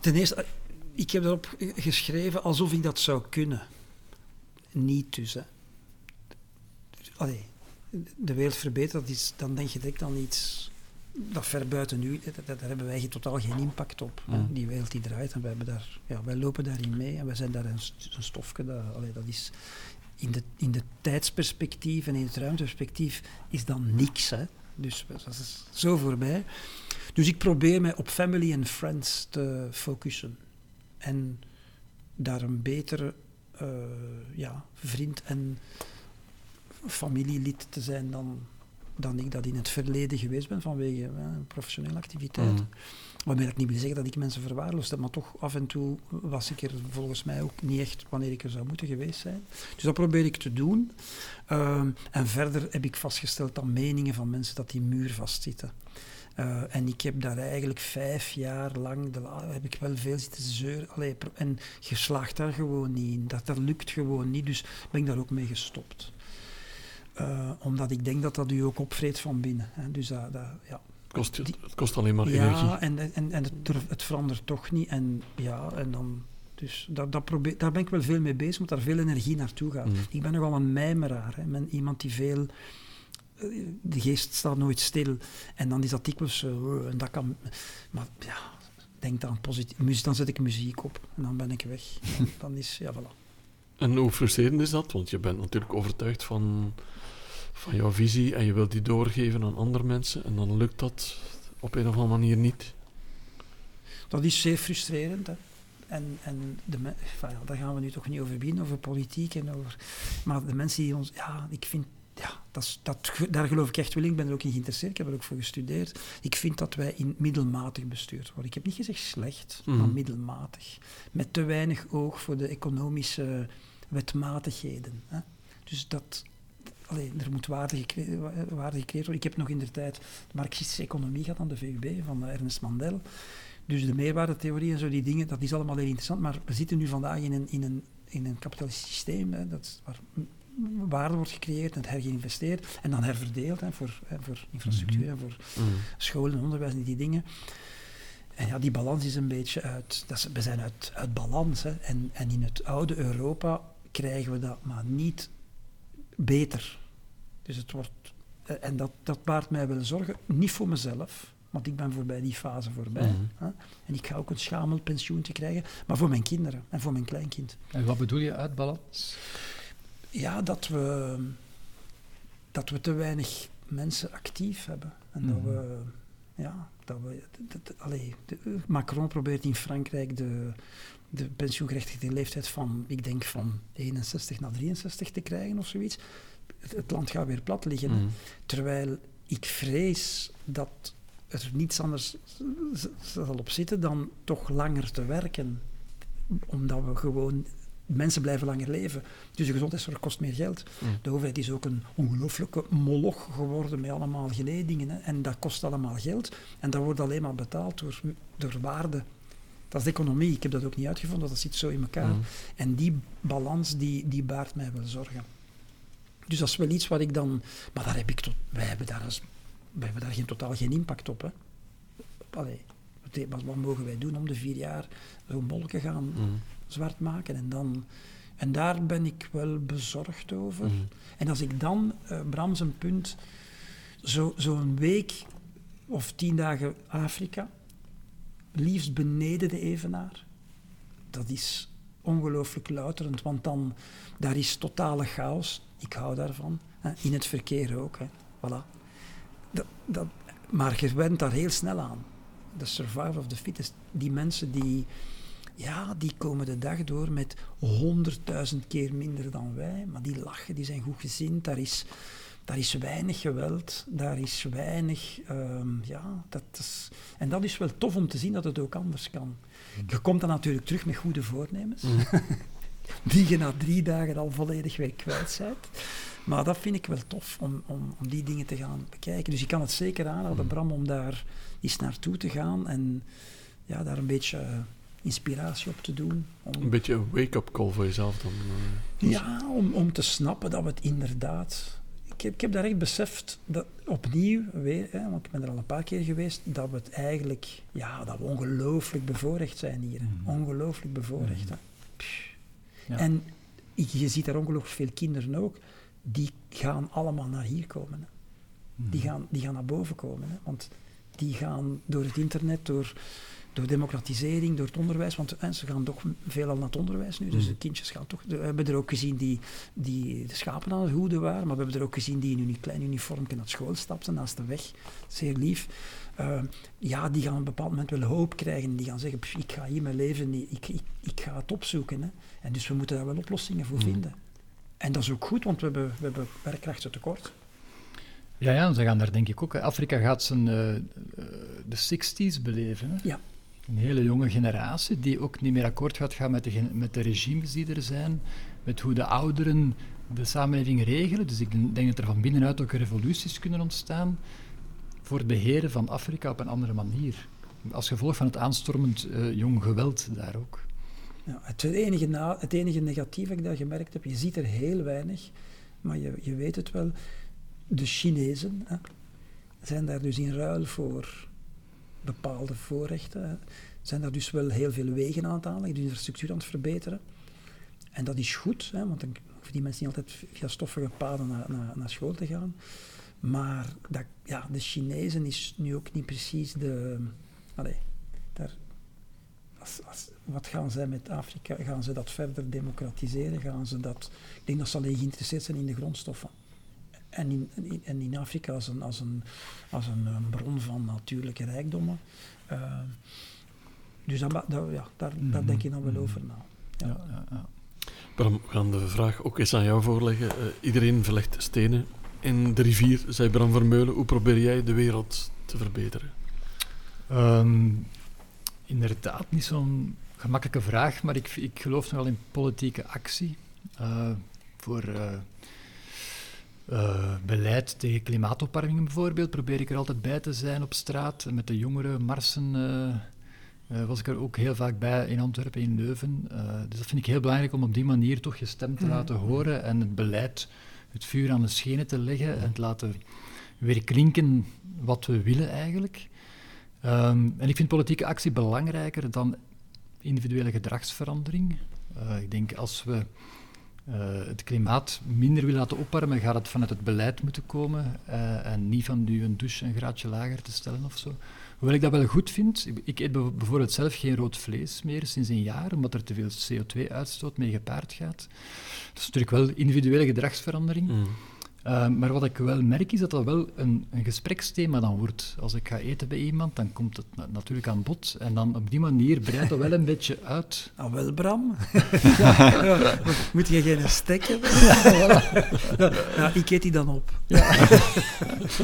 ten eerste, ik heb erop geschreven alsof ik dat zou kunnen. Niet dus. Hè. De wereld verbetert, dan denk je direct aan iets dat ver buiten u, daar hebben wij totaal geen impact op. Mm. Die wereld die draait en wij, hebben daar, ja, wij lopen daarin mee en wij zijn daar een, een stofje. Dat, allee, dat is in de, in de tijdsperspectief en in het ruimteperspectief is dan niks. Hè. Dus dat is zo voorbij. Dus ik probeer mij op family en friends te focussen. En daar een betere uh, ja, vriend en familielid te zijn dan, dan ik dat in het verleden geweest ben vanwege uh, professionele activiteiten. Mm. Waarmee ik niet wil zeggen dat ik mensen verwaarloosd heb, maar toch af en toe was ik er volgens mij ook niet echt wanneer ik er zou moeten geweest zijn. Dus dat probeer ik te doen. Uh, en verder heb ik vastgesteld dat meningen van mensen dat die muur vastzitten. Uh, en ik heb daar eigenlijk vijf jaar lang, de, heb ik wel veel zitten zeuren. Allee, en je slaagt daar gewoon niet in. Dat, dat lukt gewoon niet, dus ben ik daar ook mee gestopt. Uh, omdat ik denk dat dat u ook opvreet van binnen. Hè. Dus dat, dat, ja. Het kost, het kost alleen maar ja, energie. Ja, en, en, en het, het, verandert toch niet. En ja, en dan... Dus dat, dat probeer, daar ben ik wel veel mee bezig, omdat daar veel energie naartoe gaat. Mm. Ik ben nogal een mijmeraar. Hè. Ben iemand die veel... De geest staat nooit stil. En dan is dat dikwijls zo... En dat kan... Maar ja, denk dan positief. Dan zet ik muziek op. En dan ben ik weg. Dan, dan is... Ja, voilà. En hoe frustrerend is dat? Want je bent natuurlijk overtuigd van, van jouw visie en je wilt die doorgeven aan andere mensen en dan lukt dat op een of andere manier niet. Dat is zeer frustrerend. Hè. En, en de enfin, daar gaan we nu toch niet over beginnen, over politiek en over... Maar de mensen die ons... Ja, ik vind... Ja, dat, dat, daar geloof ik echt wel in. Ik ben er ook in geïnteresseerd. Ik heb er ook voor gestudeerd. Ik vind dat wij in middelmatig bestuurd worden. Ik heb niet gezegd slecht, mm. maar middelmatig. Met te weinig oog voor de economische wetmatigheden. Hè. Dus dat, allee, er moet waarde, gecre- waarde gecreëerd worden. Ik heb nog in de tijd de marxistische economie gehad aan de VUB van eh, Ernest Mandel. Dus de meerwaardetheorie en zo, die dingen, dat is allemaal heel interessant. Maar we zitten nu vandaag in een, in een, in een kapitalistisch systeem, hè, dat, waar waarde wordt gecreëerd en hergeïnvesteerd en dan herverdeeld hè, voor, hè, voor infrastructuur en voor Mm. scholen en onderwijs en die dingen. En ja, die balans is een beetje uit... Dat is, we zijn uit, uit balans. Hè. En, en in het oude Europa krijgen we dat maar niet beter. Dus het wordt... eh, En dat, dat baart mij wel zorgen. Niet voor mezelf, want ik ben voorbij die fase voorbij. Mhm. Hè. En ik ga ook een schamel pensioen te krijgen. Maar voor mijn kinderen en voor mijn kleinkind. En wat bedoel je uit balans? Ja, dat we, dat we te weinig mensen actief hebben. En dat Mhm. we, ja, dat we, dat- dat- allee, de- Macron probeert in Frankrijk de, de pensioengerechtigde leeftijd van, ik denk van 61 naar 63 te krijgen of zoiets. Het, land gaat weer plat liggen. Mm. Terwijl ik vrees dat er niets anders zal op zitten dan toch langer te werken. Omdat we gewoon... Mensen blijven langer leven. Dus de gezondheidszorg kost meer geld. Mm. De overheid is ook een ongelooflijke moloch geworden met allemaal geledingen. Hè. En dat kost allemaal geld. En dat wordt alleen maar betaald door, door waarde. Dat is de economie. Ik heb dat ook niet uitgevonden. Dat zit zo in elkaar. Mm. En die balans, die, die baart mij wel zorgen. Dus dat is wel iets wat ik dan... Maar daar heb ik tot, wij, hebben daar als, wij hebben daar geen, totaal geen impact op. Hè. Allee, wat, wat, mogen wij doen om de vier jaar zo'n molken gaan Mm. zwart maken? En, dan, en daar ben ik wel bezorgd over. Mm. En als ik dan, eh Bram zijn punt, zo- zo'n week of tien dagen Afrika, liefst beneden de evenaar, dat is ongelooflijk louterend, want dan, daar is totale chaos. Ik hou daarvan. In het verkeer ook. Hè. Voilà. Dat, dat, maar je went daar heel snel aan. De survival of the fittest. Die mensen die, ja, die komen de dag door met honderdduizend keer minder dan wij, maar die lachen, die zijn goed gezind. Daar is, daar is weinig geweld, daar is weinig, ehm, ja, dat is, en dat is wel tof om te zien dat het ook anders kan. Je komt dan natuurlijk terug met goede voornemens, Mm. die je na drie dagen al volledig weer kwijt bent. Maar dat vind ik wel tof, om, om, om die dingen te gaan bekijken. Dus ik kan het zeker aanraden, Bram, om daar eens naartoe te gaan en ja, daar een beetje eh, inspiratie op te doen. Om, Een beetje een wake-up call voor jezelf dan. eh. ja, om, om te snappen dat we het inderdaad. Ik heb, ik heb daar echt beseft dat opnieuw, weer, hè, want ik ben er al een paar keer geweest, dat we het eigenlijk, ja, dat we ongelooflijk bevoorrecht zijn hier. hè. Mhm. Ongelooflijk bevoorrecht. hè. Ja. En je ziet daar ongelooflijk veel kinderen ook, die gaan allemaal naar hier komen. Hè. Mhm. Die, gaan, die gaan naar boven komen. Hè. Want die gaan door het internet, door, door democratisering, door het onderwijs. Want hè, ze gaan toch veelal naar het onderwijs nu. Dus Mhm. de kindjes gaan toch. We hebben er ook gezien die, die de schapen aan het hoeden waren. Maar we hebben er ook gezien die in hun klein uniformje naar school stapten naast de weg. Zeer lief. Eh, ja, die gaan op een bepaald moment wel hoop krijgen. Die gaan zeggen: "Pff, Ik ga hier mijn leven, niet- ik, ik, ik ga het opzoeken. Hè. En dus we moeten daar wel oplossingen voor Mhm. vinden. En dat is ook goed, want we hebben, we hebben werkkrachten tekort. Ja, ja, ze gaan daar denk ik ook. Afrika gaat zijn, eh, eh, de 60s beleven. Hè? Ja. Een hele jonge generatie die ook niet meer akkoord gaat gaan met de, met de regimes die er zijn, met hoe de ouderen de samenleving regelen. Dus ik denk dat er van binnenuit ook revoluties kunnen ontstaan voor het beheren van Afrika op een andere manier. Als gevolg van het aanstormend eh, jong geweld daar ook. Ja, het, enige het enige negatief dat ik gemerkt heb, je ziet er heel weinig, maar je, je weet het wel, de Chinezen hè, zijn daar dus in ruil voor bepaalde voorrechten, zijn daar dus wel heel veel wegen aan het aanleggen, de infrastructuur aan het verbeteren. En dat is goed, hè, want dan hoeven die mensen niet altijd via stoffige paden naar, naar, naar school te gaan. Maar dat, ja, de Chinezen is nu ook niet precies de... Daar, wat gaan zij met Afrika? Gaan ze dat verder democratiseren? Gaan ze dat, ik denk dat ze alleen geïnteresseerd zijn in de grondstoffen. En in, in, en in Afrika als een, als een, als een, eh, bron van natuurlijke rijkdommen. Uh, dus dat, dat, ja, daar, mm -hmm. daar denk ik dan wel Mhm. over na. Ja. Ja, ja, ja. Bram, we gaan de vraag ook eens aan jou voorleggen. Uh, iedereen verlegt stenen in de rivier, zei Bram Vermeulen. Hoe probeer jij de wereld te verbeteren? Um, inderdaad, niet zo'n gemakkelijke vraag, maar ik, ik geloof nogal in politieke actie. Uh, voor uh, Uh, beleid tegen klimaatopwarming bijvoorbeeld, probeer ik er altijd bij te zijn op straat. Met de jongeren marsen uh, was ik er ook heel vaak bij in Antwerpen, in Leuven. dus dat vind ik heel belangrijk om op die manier toch je stem te mhm. laten horen en het beleid, het vuur aan de schenen te leggen en te laten weer klinken wat we willen eigenlijk. Um, en ik vind politieke actie belangrijker dan individuele gedragsverandering. Ik denk als we uh, het klimaat minder willen laten opwarmen, gaat het vanuit het beleid moeten komen uh, en niet van nu een douche een graadje lager te stellen of zo. Hoewel ik dat wel goed vind, ik eet bijvoorbeeld zelf geen rood vlees meer sinds een jaar, omdat er te veel CO2-uitstoot mee gepaard gaat. Dat is natuurlijk wel individuele gedragsverandering. Mm. Ehm, maar wat ik wel merk is dat dat wel een, een, gespreksthema dan wordt. Als ik ga eten bij iemand, dan komt het natuurlijk aan bod. En dan op die manier breidt dat wel een beetje uit. Ah, wel, Bram. ja. Moet je geen stek hebben? ja, ik eet die dan op.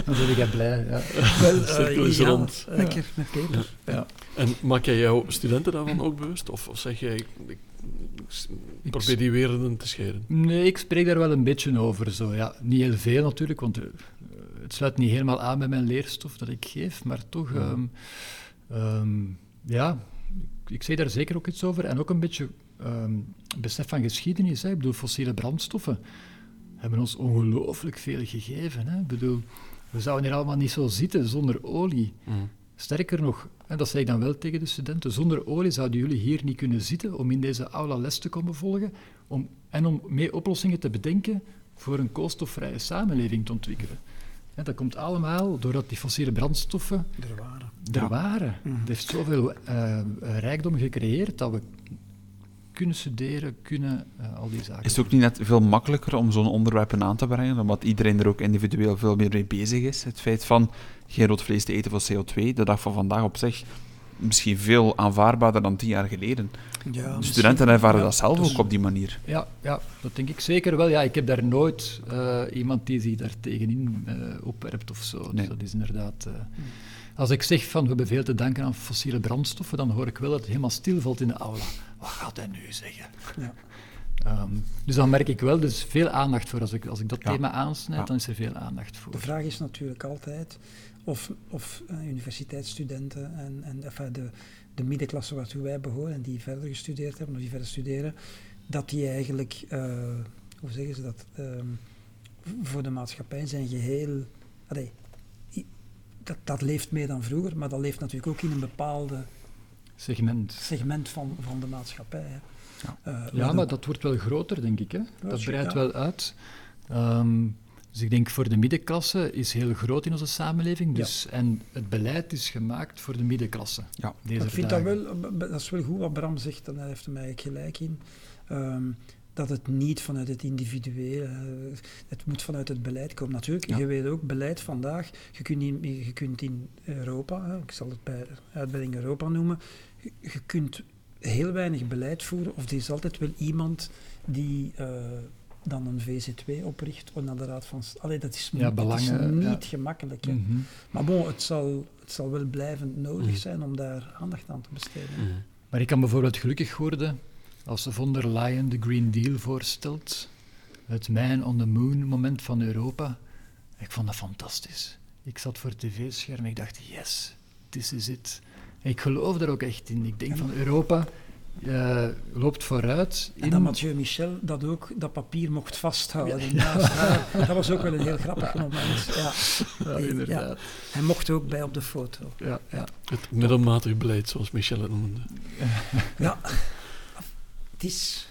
dan ben ik blij. Ja. Wel, uh, rond. Lekker met peper. Ja. En maak jij jouw studenten daarvan ook bewust? Of, of zeg jij, ik probeer die werelden te scheren. Nee, ik spreek daar wel een beetje over. Zo. Ja, niet heel veel natuurlijk, want eh, het sluit niet helemaal aan bij mijn leerstof dat ik geef, maar toch, ja, um, um, ja ik zeg daar zeker ook iets over. En ook een beetje um, besef van geschiedenis. Hè. Ik bedoel, fossiele brandstoffen hebben ons ongelooflijk veel gegeven. Hè. Ik bedoel, we zouden hier allemaal niet zo zitten zonder olie. Mm. Sterker nog, en dat zei ik dan wel tegen de studenten, zonder olie zouden jullie hier niet kunnen zitten om in deze aula les te komen volgen om, en om mee oplossingen te bedenken voor een koolstofvrije samenleving te ontwikkelen. dat komt allemaal doordat die fossiele brandstoffen er waren. Er waren. Mhm. Het heeft zoveel uh, rijkdom gecreëerd dat we kunnen studeren, kunnen uh, al die zaken. Is het ook niet net veel makkelijker om zo'n onderwerpen aan te brengen, omdat iedereen er ook individueel veel meer mee bezig is? Het feit van geen rood vlees te eten voor CO2, de dag van vandaag op zich, misschien veel aanvaardbaarder dan tien jaar geleden. Ja, de studenten ervaren dat zelf dus, ook op die manier. Ja, ja, dat denk ik zeker wel. Ja, ik heb daar nooit uh, iemand die zich daar tegenin uh, opwerpt of zo. Dus dat is inderdaad... Uh, als ik zeg van we hebben veel te danken aan fossiele brandstoffen, dan hoor ik wel dat het helemaal stilvalt in de aula. Wat gaat hij nu zeggen? Ja. Um, dus dan merk ik wel, dus veel aandacht voor. Als ik, als ik dat thema aansnijd, dan is er veel aandacht voor. De vraag is natuurlijk altijd of, of uh, universiteitsstudenten en, en enfin, de, de middenklasse waartoe wij behoren en die verder gestudeerd hebben of die verder studeren, dat die eigenlijk, uh, hoe zeggen ze dat, um, voor de maatschappij zijn geheel. Allee, dat, dat leeft meer dan vroeger, maar dat leeft natuurlijk ook in een bepaalde segment, segment van, van de maatschappij. Hè. Ja, uh, ja maar dat wordt wel groter, denk ik. Hè? Dat breidt wel uit. Um, dus ik denk voor de middenklasse is heel groot in onze samenleving. Dus, En het beleid is gemaakt voor de middenklasse. Ja. Deze ik vind dat wel, dat is wel goed wat Bram zegt, en daar heeft hij mij gelijk in. Um, dat het niet vanuit het individuele, het moet vanuit het beleid komen. Natuurlijk, je weet ook, beleid vandaag, je kunt in, je kunt in Europa, ik zal het bij uitbreiding Europa noemen, je, je kunt heel weinig beleid voeren, of er is altijd wel iemand die uh, dan een VZ2 opricht of naar de Raad van Allee, dat is, ja, belangen, is niet gemakkelijk. Mm -hmm. Maar bon, het zal, het zal wel blijvend nodig mhm. zijn om daar aandacht aan te besteden. Mm -hmm. Maar ik kan bijvoorbeeld gelukkig worden als von der Leyen de Green Deal voorstelt. Het Man on the Moon moment van Europa. Ik vond dat fantastisch. Ik zat voor het tv-scherm en ik dacht, yes, this is it. ik geloof er ook echt in. Ik denk van Europa uh, loopt vooruit. In... En dat Mathieu Michel dat ook dat papier mocht vasthouden. Ja. dat was ook wel een heel grappig moment. Ja. ja inderdaad. Hij mocht ook bij op de foto. Ja, ja. Het middelmatig beleid, zoals Michel het noemde. Ja, is...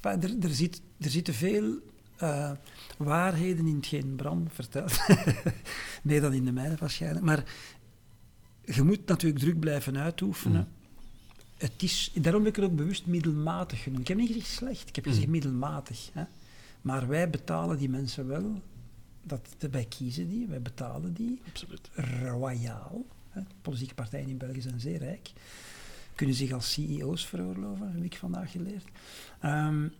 Er, er, zit, er zitten veel uh, waarheden in hetgeen Bram vertelt. meer dan in de mijne waarschijnlijk. Maar je moet natuurlijk druk blijven uitoefenen. Mm het is, daarom heb ik het ook bewust middelmatig genoemd. Ik heb niet gezegd slecht, ik heb gezegd mm. middelmatig. Hè. Maar wij betalen die mensen wel, dat, wij kiezen die, wij betalen die. Absoluut. Royaal. Hè. Politieke partijen in België zijn zeer rijk. Kunnen zich als CEO's veroorloven, heb ik vandaag geleerd. Um,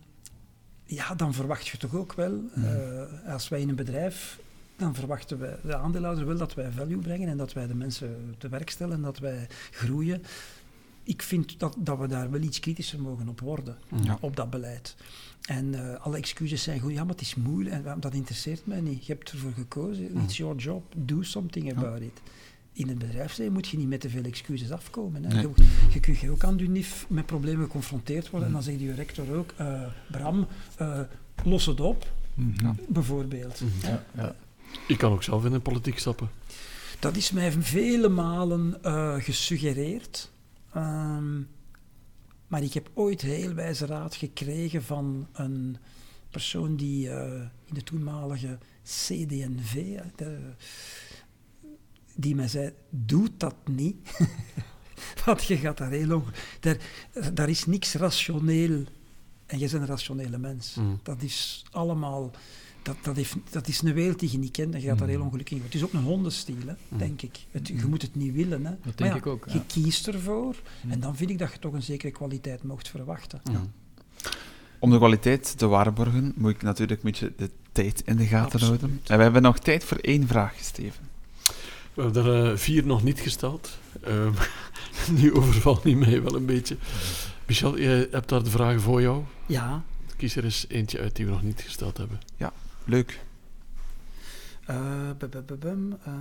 ja, dan verwacht je toch ook wel, uh, als wij in een bedrijf dan verwachten wij, de aandeelhouders wel dat wij value brengen en dat wij de mensen te werk stellen en dat wij groeien ik vind dat, dat we daar wel iets kritischer mogen op worden, op dat beleid. En eh, alle excuses zijn goed. Ja, maar het is moeilijk. En waarom- dat interesseert mij niet. Je hebt ervoor gekozen. It's your job. Do something about it. In het bedrijfsleven moet je niet met te veel excuses afkomen. Hè. Nee. Je, je kunt je ook aan de NIF met problemen geconfronteerd worden. En dan zegt je rector ook, eh, Bram, eh, los het op, Mhm. bijvoorbeeld. Mhm. Ja, ja. Ik kan ook zelf in de politiek stappen. Dat is mij vele malen eh, gesuggereerd. Ehm, maar ik heb ooit heel wijze raad gekregen van een persoon die eh, in de toenmalige CD&V, eh, de- die mij zei, doe dat niet. Want je gaat daar heel onge- daar, daar is niks rationeel. En jij bent een rationele mens. Mhm. Dat is allemaal... Dat, dat, heeft, dat is een wereld die je niet kent en je gaat daar heel ongelukkig in worden. Het is ook een hondenstiel, hè, Mm. denk ik. Het, je moet het niet willen. Hè. Dat Maar denk ja, ik ook. Je kiest ervoor Mm. en dan vind ik dat je toch een zekere kwaliteit mocht verwachten. Om de kwaliteit te waarborgen, moet ik natuurlijk een beetje de tijd in de gaten Absoluut. houden. En we hebben nog tijd voor één vraag, Steven. We hebben er eh, vier nog niet gesteld. Ehm nu overvalt niet mij wel een beetje. Michel, jij hebt daar de vragen voor jou. Ja, Kies er eens eentje uit die we nog niet gesteld hebben. Leuk. eh, bum, eh,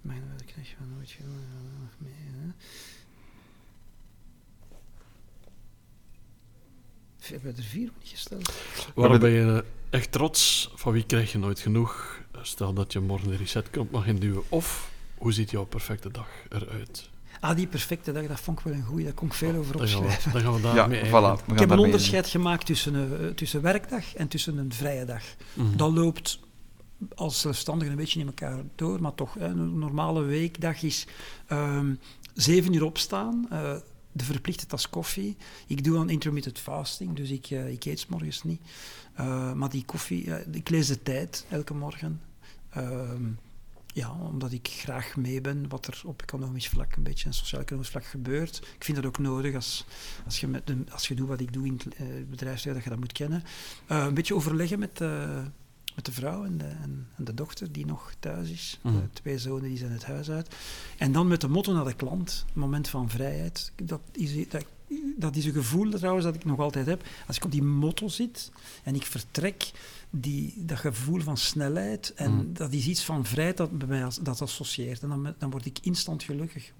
mijn wat ik krijg nooit nog meer, hè. We hebben er vier nog niet gesteld. Waarom ben je echt trots? Van wie krijg je nooit genoeg? Stel dat je morgen de resetknop mag induwen. Of, hoe ziet jouw perfecte dag eruit? Ah, die perfecte dag, dat vond ik wel een goeie. Daar kon ik veel over Dan gaan opschrijven. we, dan gaan we Ja, daarmee voilà. Ik heb een onderscheid gemaakt tussen, eh, tussen werkdag en tussen een vrije dag. Mhm. Dat loopt als zelfstandige een beetje in elkaar door, maar toch, hè, een normale weekdag is ehm, zeven uur opstaan, eh, de verplichte tas koffie. Ik doe aan intermittent fasting, dus ik, eh, ik eet 's morgens niet. Eh, maar die koffie, ik lees de tijd elke morgen. Ehm, ja, omdat ik graag mee ben wat er op economisch vlak, een beetje en sociaal-economisch vlak gebeurt. Ik vind dat ook nodig als, als, je, met de, als je doet wat ik doe in het eh, bedrijfsleven, dat je dat moet kennen. Eh, een beetje overleggen met, eh, met de vrouw en de, en, en de dochter die nog thuis is. Mhm. De twee zonen die zijn het huis uit. En dan met de motto naar de klant, moment van vrijheid. Dat is, dat, dat is een gevoel trouwens dat ik nog altijd heb. Als ik op die motto zit en ik vertrek, die, dat gevoel van snelheid, en Mhm. dat is iets van vrijheid dat bij mij dat associeert. En dan, dan word ik instant gelukkig.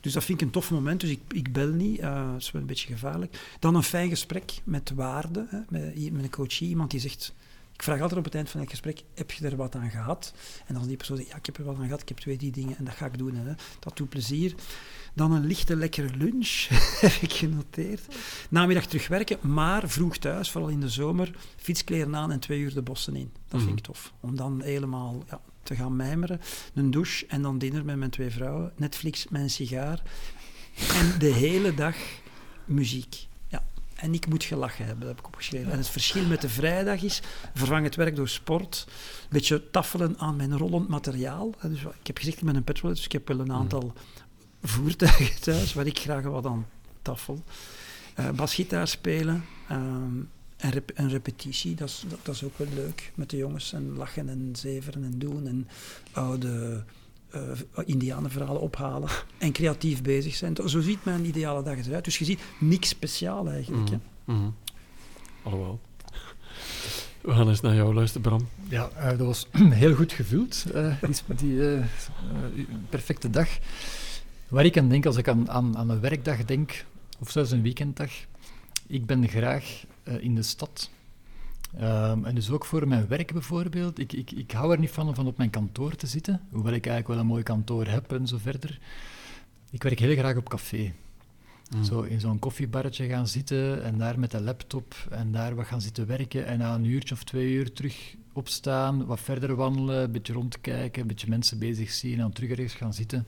Dus dat vind ik een tof moment. Dus ik, ik bel niet. eh, dat is wel een beetje gevaarlijk. Dan een fijn gesprek met waarde. Hè, met, met een coachie. Iemand die zegt... Ik vraag altijd op het eind van het gesprek, heb je er wat aan gehad? En als die persoon zegt, ja, ik heb er wat aan gehad, ik heb twee, die dingen en dat ga ik doen. Hè. Dat doet plezier. Dan een lichte, lekkere lunch, heb ik genoteerd. Namiddag terugwerken, maar vroeg thuis, vooral in de zomer, fietskleren aan en twee uur de bossen in. Dat vind ik tof. Om dan helemaal ja, te gaan mijmeren. Een douche en dan dinner met mijn twee vrouwen. Netflix, mijn sigaar. En de hele dag muziek. En ik moet gelachen hebben, dat heb ik opgeschreven. En het verschil met de vrijdag is, vervang het werk door sport. Een beetje taffelen aan mijn rollend materiaal. Dus ik heb gezegd, ik ben een petrolhead, dus ik heb wel een aantal voertuigen thuis waar ik graag wat aan taffel. Eh basgitaar spelen. ehm, en rep- repetitie, dat is, dat, dat is ook wel leuk met de jongens. En lachen en zeveren en doen. En oude eh indianenverhalen ophalen. En creatief bezig zijn. Zo ziet mijn ideale dag eruit. Dus je ziet niks speciaal eigenlijk. hè. Alhoewel. We gaan eens naar jou luisteren, Bram. Ja, eh, dat was heel goed gevuld, eh, die, die eh, eh, perfecte dag. Waar ik aan denk als ik aan, aan, aan een werkdag denk, of zelfs een weekenddag, ik ben graag eh, in de stad. Ehm, en dus ook voor mijn werk bijvoorbeeld. Ik, ik, ik hou er niet van om van op mijn kantoor te zitten, hoewel ik eigenlijk wel een mooi kantoor heb en zo verder. Ik werk heel graag op café. Mhm. Zo in zo'n koffiebarretje gaan zitten en daar met de laptop en daar wat gaan zitten werken en na een uurtje of twee uur terug opstaan, wat verder wandelen, een beetje rondkijken, een beetje mensen bezig zien en dan terug ergens gaan zitten,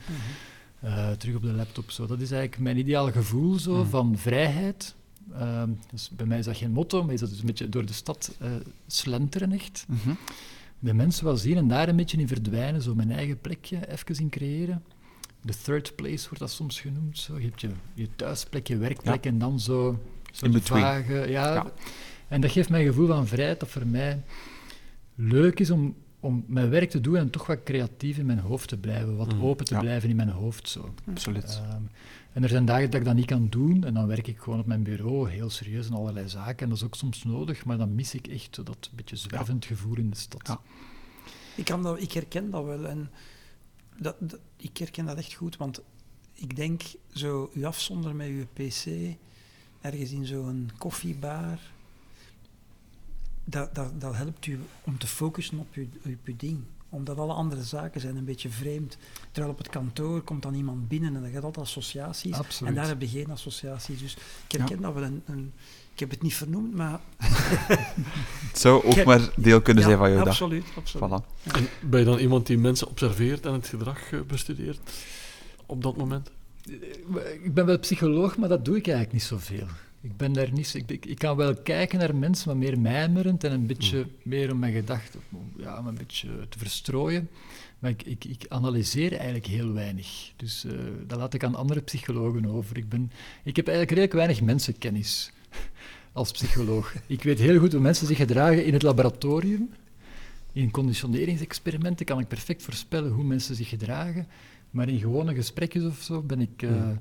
eh, terug op de laptop. Zo. Dat is eigenlijk mijn ideaal gevoel zo, Mhm. van vrijheid. Ehm, dus bij mij is dat geen motto, maar is dat dus een beetje door de stad eh, slenteren echt. Mhm. De mensen wel zien en daar een beetje in verdwijnen, zo mijn eigen plekje even in creëren. De third place wordt dat soms genoemd. Zo. Je hebt je, je thuisplek, je werkplek en dan zo... zo In between. vage, ja. Ja. En dat geeft mij een gevoel van vrijheid dat voor mij leuk is om om mijn werk te doen en toch wat creatief in mijn hoofd te blijven, wat Mm, open te ja. blijven in mijn hoofd. Zo. Absoluut. Ehm, en er zijn dagen dat ik dat niet kan doen en dan werk ik gewoon op mijn bureau, heel serieus en allerlei zaken. En dat is ook soms nodig, maar dan mis ik echt dat beetje zwervend gevoel in de stad. Ja. Ik, kan dat, ik herken dat wel. En dat, dat- ik herken dat echt goed, want ik denk zo u afzonderen met uw pc, ergens in zo'n koffiebar, dat, dat, dat helpt u om te focussen op uw, op uw ding. Omdat alle andere zaken zijn een beetje vreemd. Terwijl op het kantoor komt dan iemand binnen en dan gaat altijd associaties. Absoluut. En daar heb je geen associaties. Dus ik herken dat wel. Een, een- ik heb het niet vernoemd, maar... Het zou ook maar deel kunnen Ja, zijn van jouw dag. absoluut, absoluut. Voilà. En ben je dan iemand die mensen observeert en het gedrag eh, bestudeert op dat moment? Ik ben wel psycholoog, maar dat doe ik eigenlijk niet zoveel. Ik ben daar niet... Ik, ik, ik kan wel kijken naar mensen, maar meer mijmerend en een beetje meer om mijn gedachten ja, om een beetje te verstrooien. Maar ik, ik, ik analyseer eigenlijk heel weinig. Dus eh, dat laat ik aan andere psychologen over. Ik, ben, ik heb eigenlijk redelijk weinig mensenkennis als psycholoog. Ik weet heel goed hoe mensen zich gedragen in het laboratorium. In conditioneringsexperimenten kan ik perfect voorspellen hoe mensen zich gedragen. Maar in gewone gesprekjes of zo ben ik... eh, Hmm.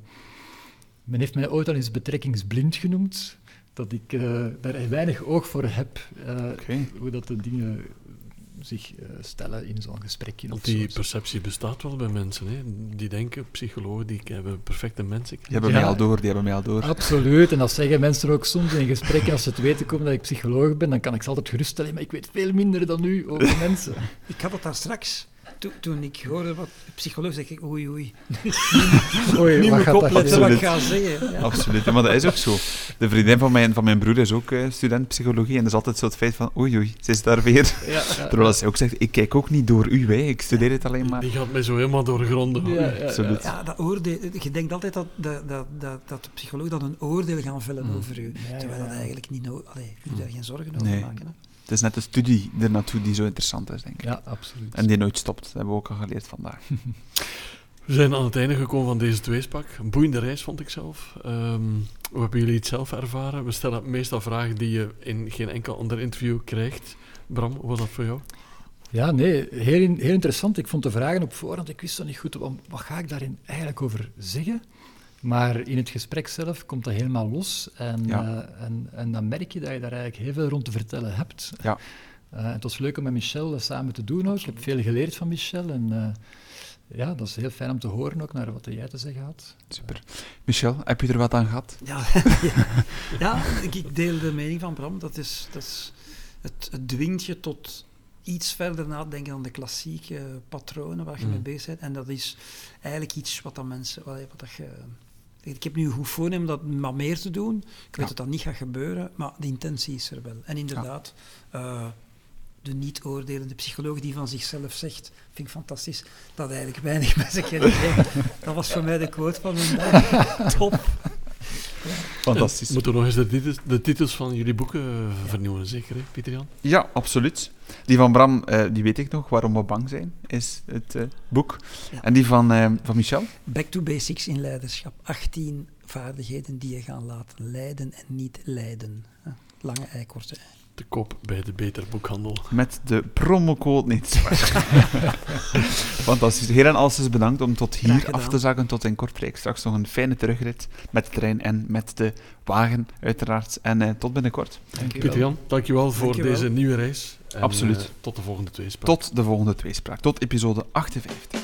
Men heeft mij ooit al eens betrekkingsblind genoemd. Dat ik eh, daar weinig oog voor heb. eh. Hoe dat de dingen zich eh, stellen in zo'n gesprekje. Want die zo. perceptie bestaat wel bij mensen. Hè? Die denken, psychologen, die hebben perfecte mensen. Die hebben Ja. mij al door, die hebben mij al door. Absoluut, en dat zeggen mensen ook soms in gesprekken. Als ze het weten komen dat ik psycholoog ben, dan kan ik ze altijd geruststellen. Maar ik weet veel minder dan u over mensen. Ik had het daar straks. Toen, toen ik hoorde wat de psycholoog zeg ik oei oei. Oei, Nu wat moet ik gaat dat opletten wat ik ga zeggen. Ja. Absoluut, maar dat is ook zo. De vriendin van mijn, van mijn broer is ook eh, student psychologie en dat is altijd zo het feit van oei oei, ze is daar weer. Ja, ja, Terwijl zij ook zegt, ik kijk ook niet door u, hè. ik studeer het alleen maar. Die gaat mij zo helemaal doorgronden. ja, ja, ja. Absoluut. Ja, dat oordeel, je denkt altijd dat, dat, dat, dat, dat de psycholoog dan een oordeel gaan vellen Mm. over u. Ja, terwijl ja, dat eigenlijk niet nodig Allee, je moet daar geen zorgen over Nee. maken. Hè. Het is net de studie ernaartoe die zo interessant is, denk ik. Ja, absoluut. En die nooit stopt, dat hebben we ook al geleerd vandaag. We zijn aan het einde gekomen van deze tweespak. Een boeiende reis, vond ik zelf. Ehm, hoe hebben jullie het zelf ervaren? We stellen meestal vragen die je in geen enkel ander interview krijgt. Bram, hoe was dat voor jou? Ja, nee, heel, heel interessant. Ik vond de vragen op voorhand, ik wist dan niet goed, wat, wat ga ik daarin eigenlijk over zeggen? Maar in het gesprek zelf komt dat helemaal los. En, Ja. eh, en, en dan merk je dat je daar eigenlijk heel veel rond te vertellen hebt. Ja. Eh, het was leuk om met Michel dat samen te doen ook. Ik heb veel geleerd van Michel. En eh, ja, dat is heel fijn om te horen ook naar wat jij te zeggen had. Super. Michel, heb je er wat aan gehad? Ja, ja, ja ik, deel de mening van Bram. Dat is, dat is, het, het dwingt je tot iets verder nadenken dan de klassieke patronen waar je Mm. mee bezig bent. En dat is eigenlijk iets wat dan mensen... Wat, wat dat je, ik heb nu een goed voornemen om dat maar meer te doen. Ik weet Ja. dat dat niet gaat gebeuren, maar de intentie is er wel. En inderdaad, eh, de niet-oordelende psycholoog die van zichzelf zegt, vind ik fantastisch, dat eigenlijk weinig mensen kennen. Dat was voor mij de quote van mijn dag. Top. Fantastisch. En moeten we nog eens de titels, de titels van jullie boeken eh, vernieuwen, zeker, hè, Pieter-Jan? Ja, absoluut. Die van Bram, eh, die weet ik nog, Waarom we bang zijn, is het eh, boek. Ja. En die van, eh, van Michel? Back to basics in leiderschap. 18 vaardigheden die je gaan laten leiden en niet lijden. Hè. Lange ei, korte ei. Te koop bij de Beter Boekhandel. Met de promocode. Nee, het is waar. Fantastisch. Heren, alles is bedankt om tot hier af te zakken, tot in Kortrijk. Straks nog een fijne terugrit met de trein en met de wagen, uiteraard. En eh, tot binnenkort. Dank je wel. Pieter-Jan, dankjewel voor Dankjewel. deze nieuwe reis. En, Absoluut. eh, tot de volgende tweespraak. Tot de volgende tweespraak. Tot episode 58.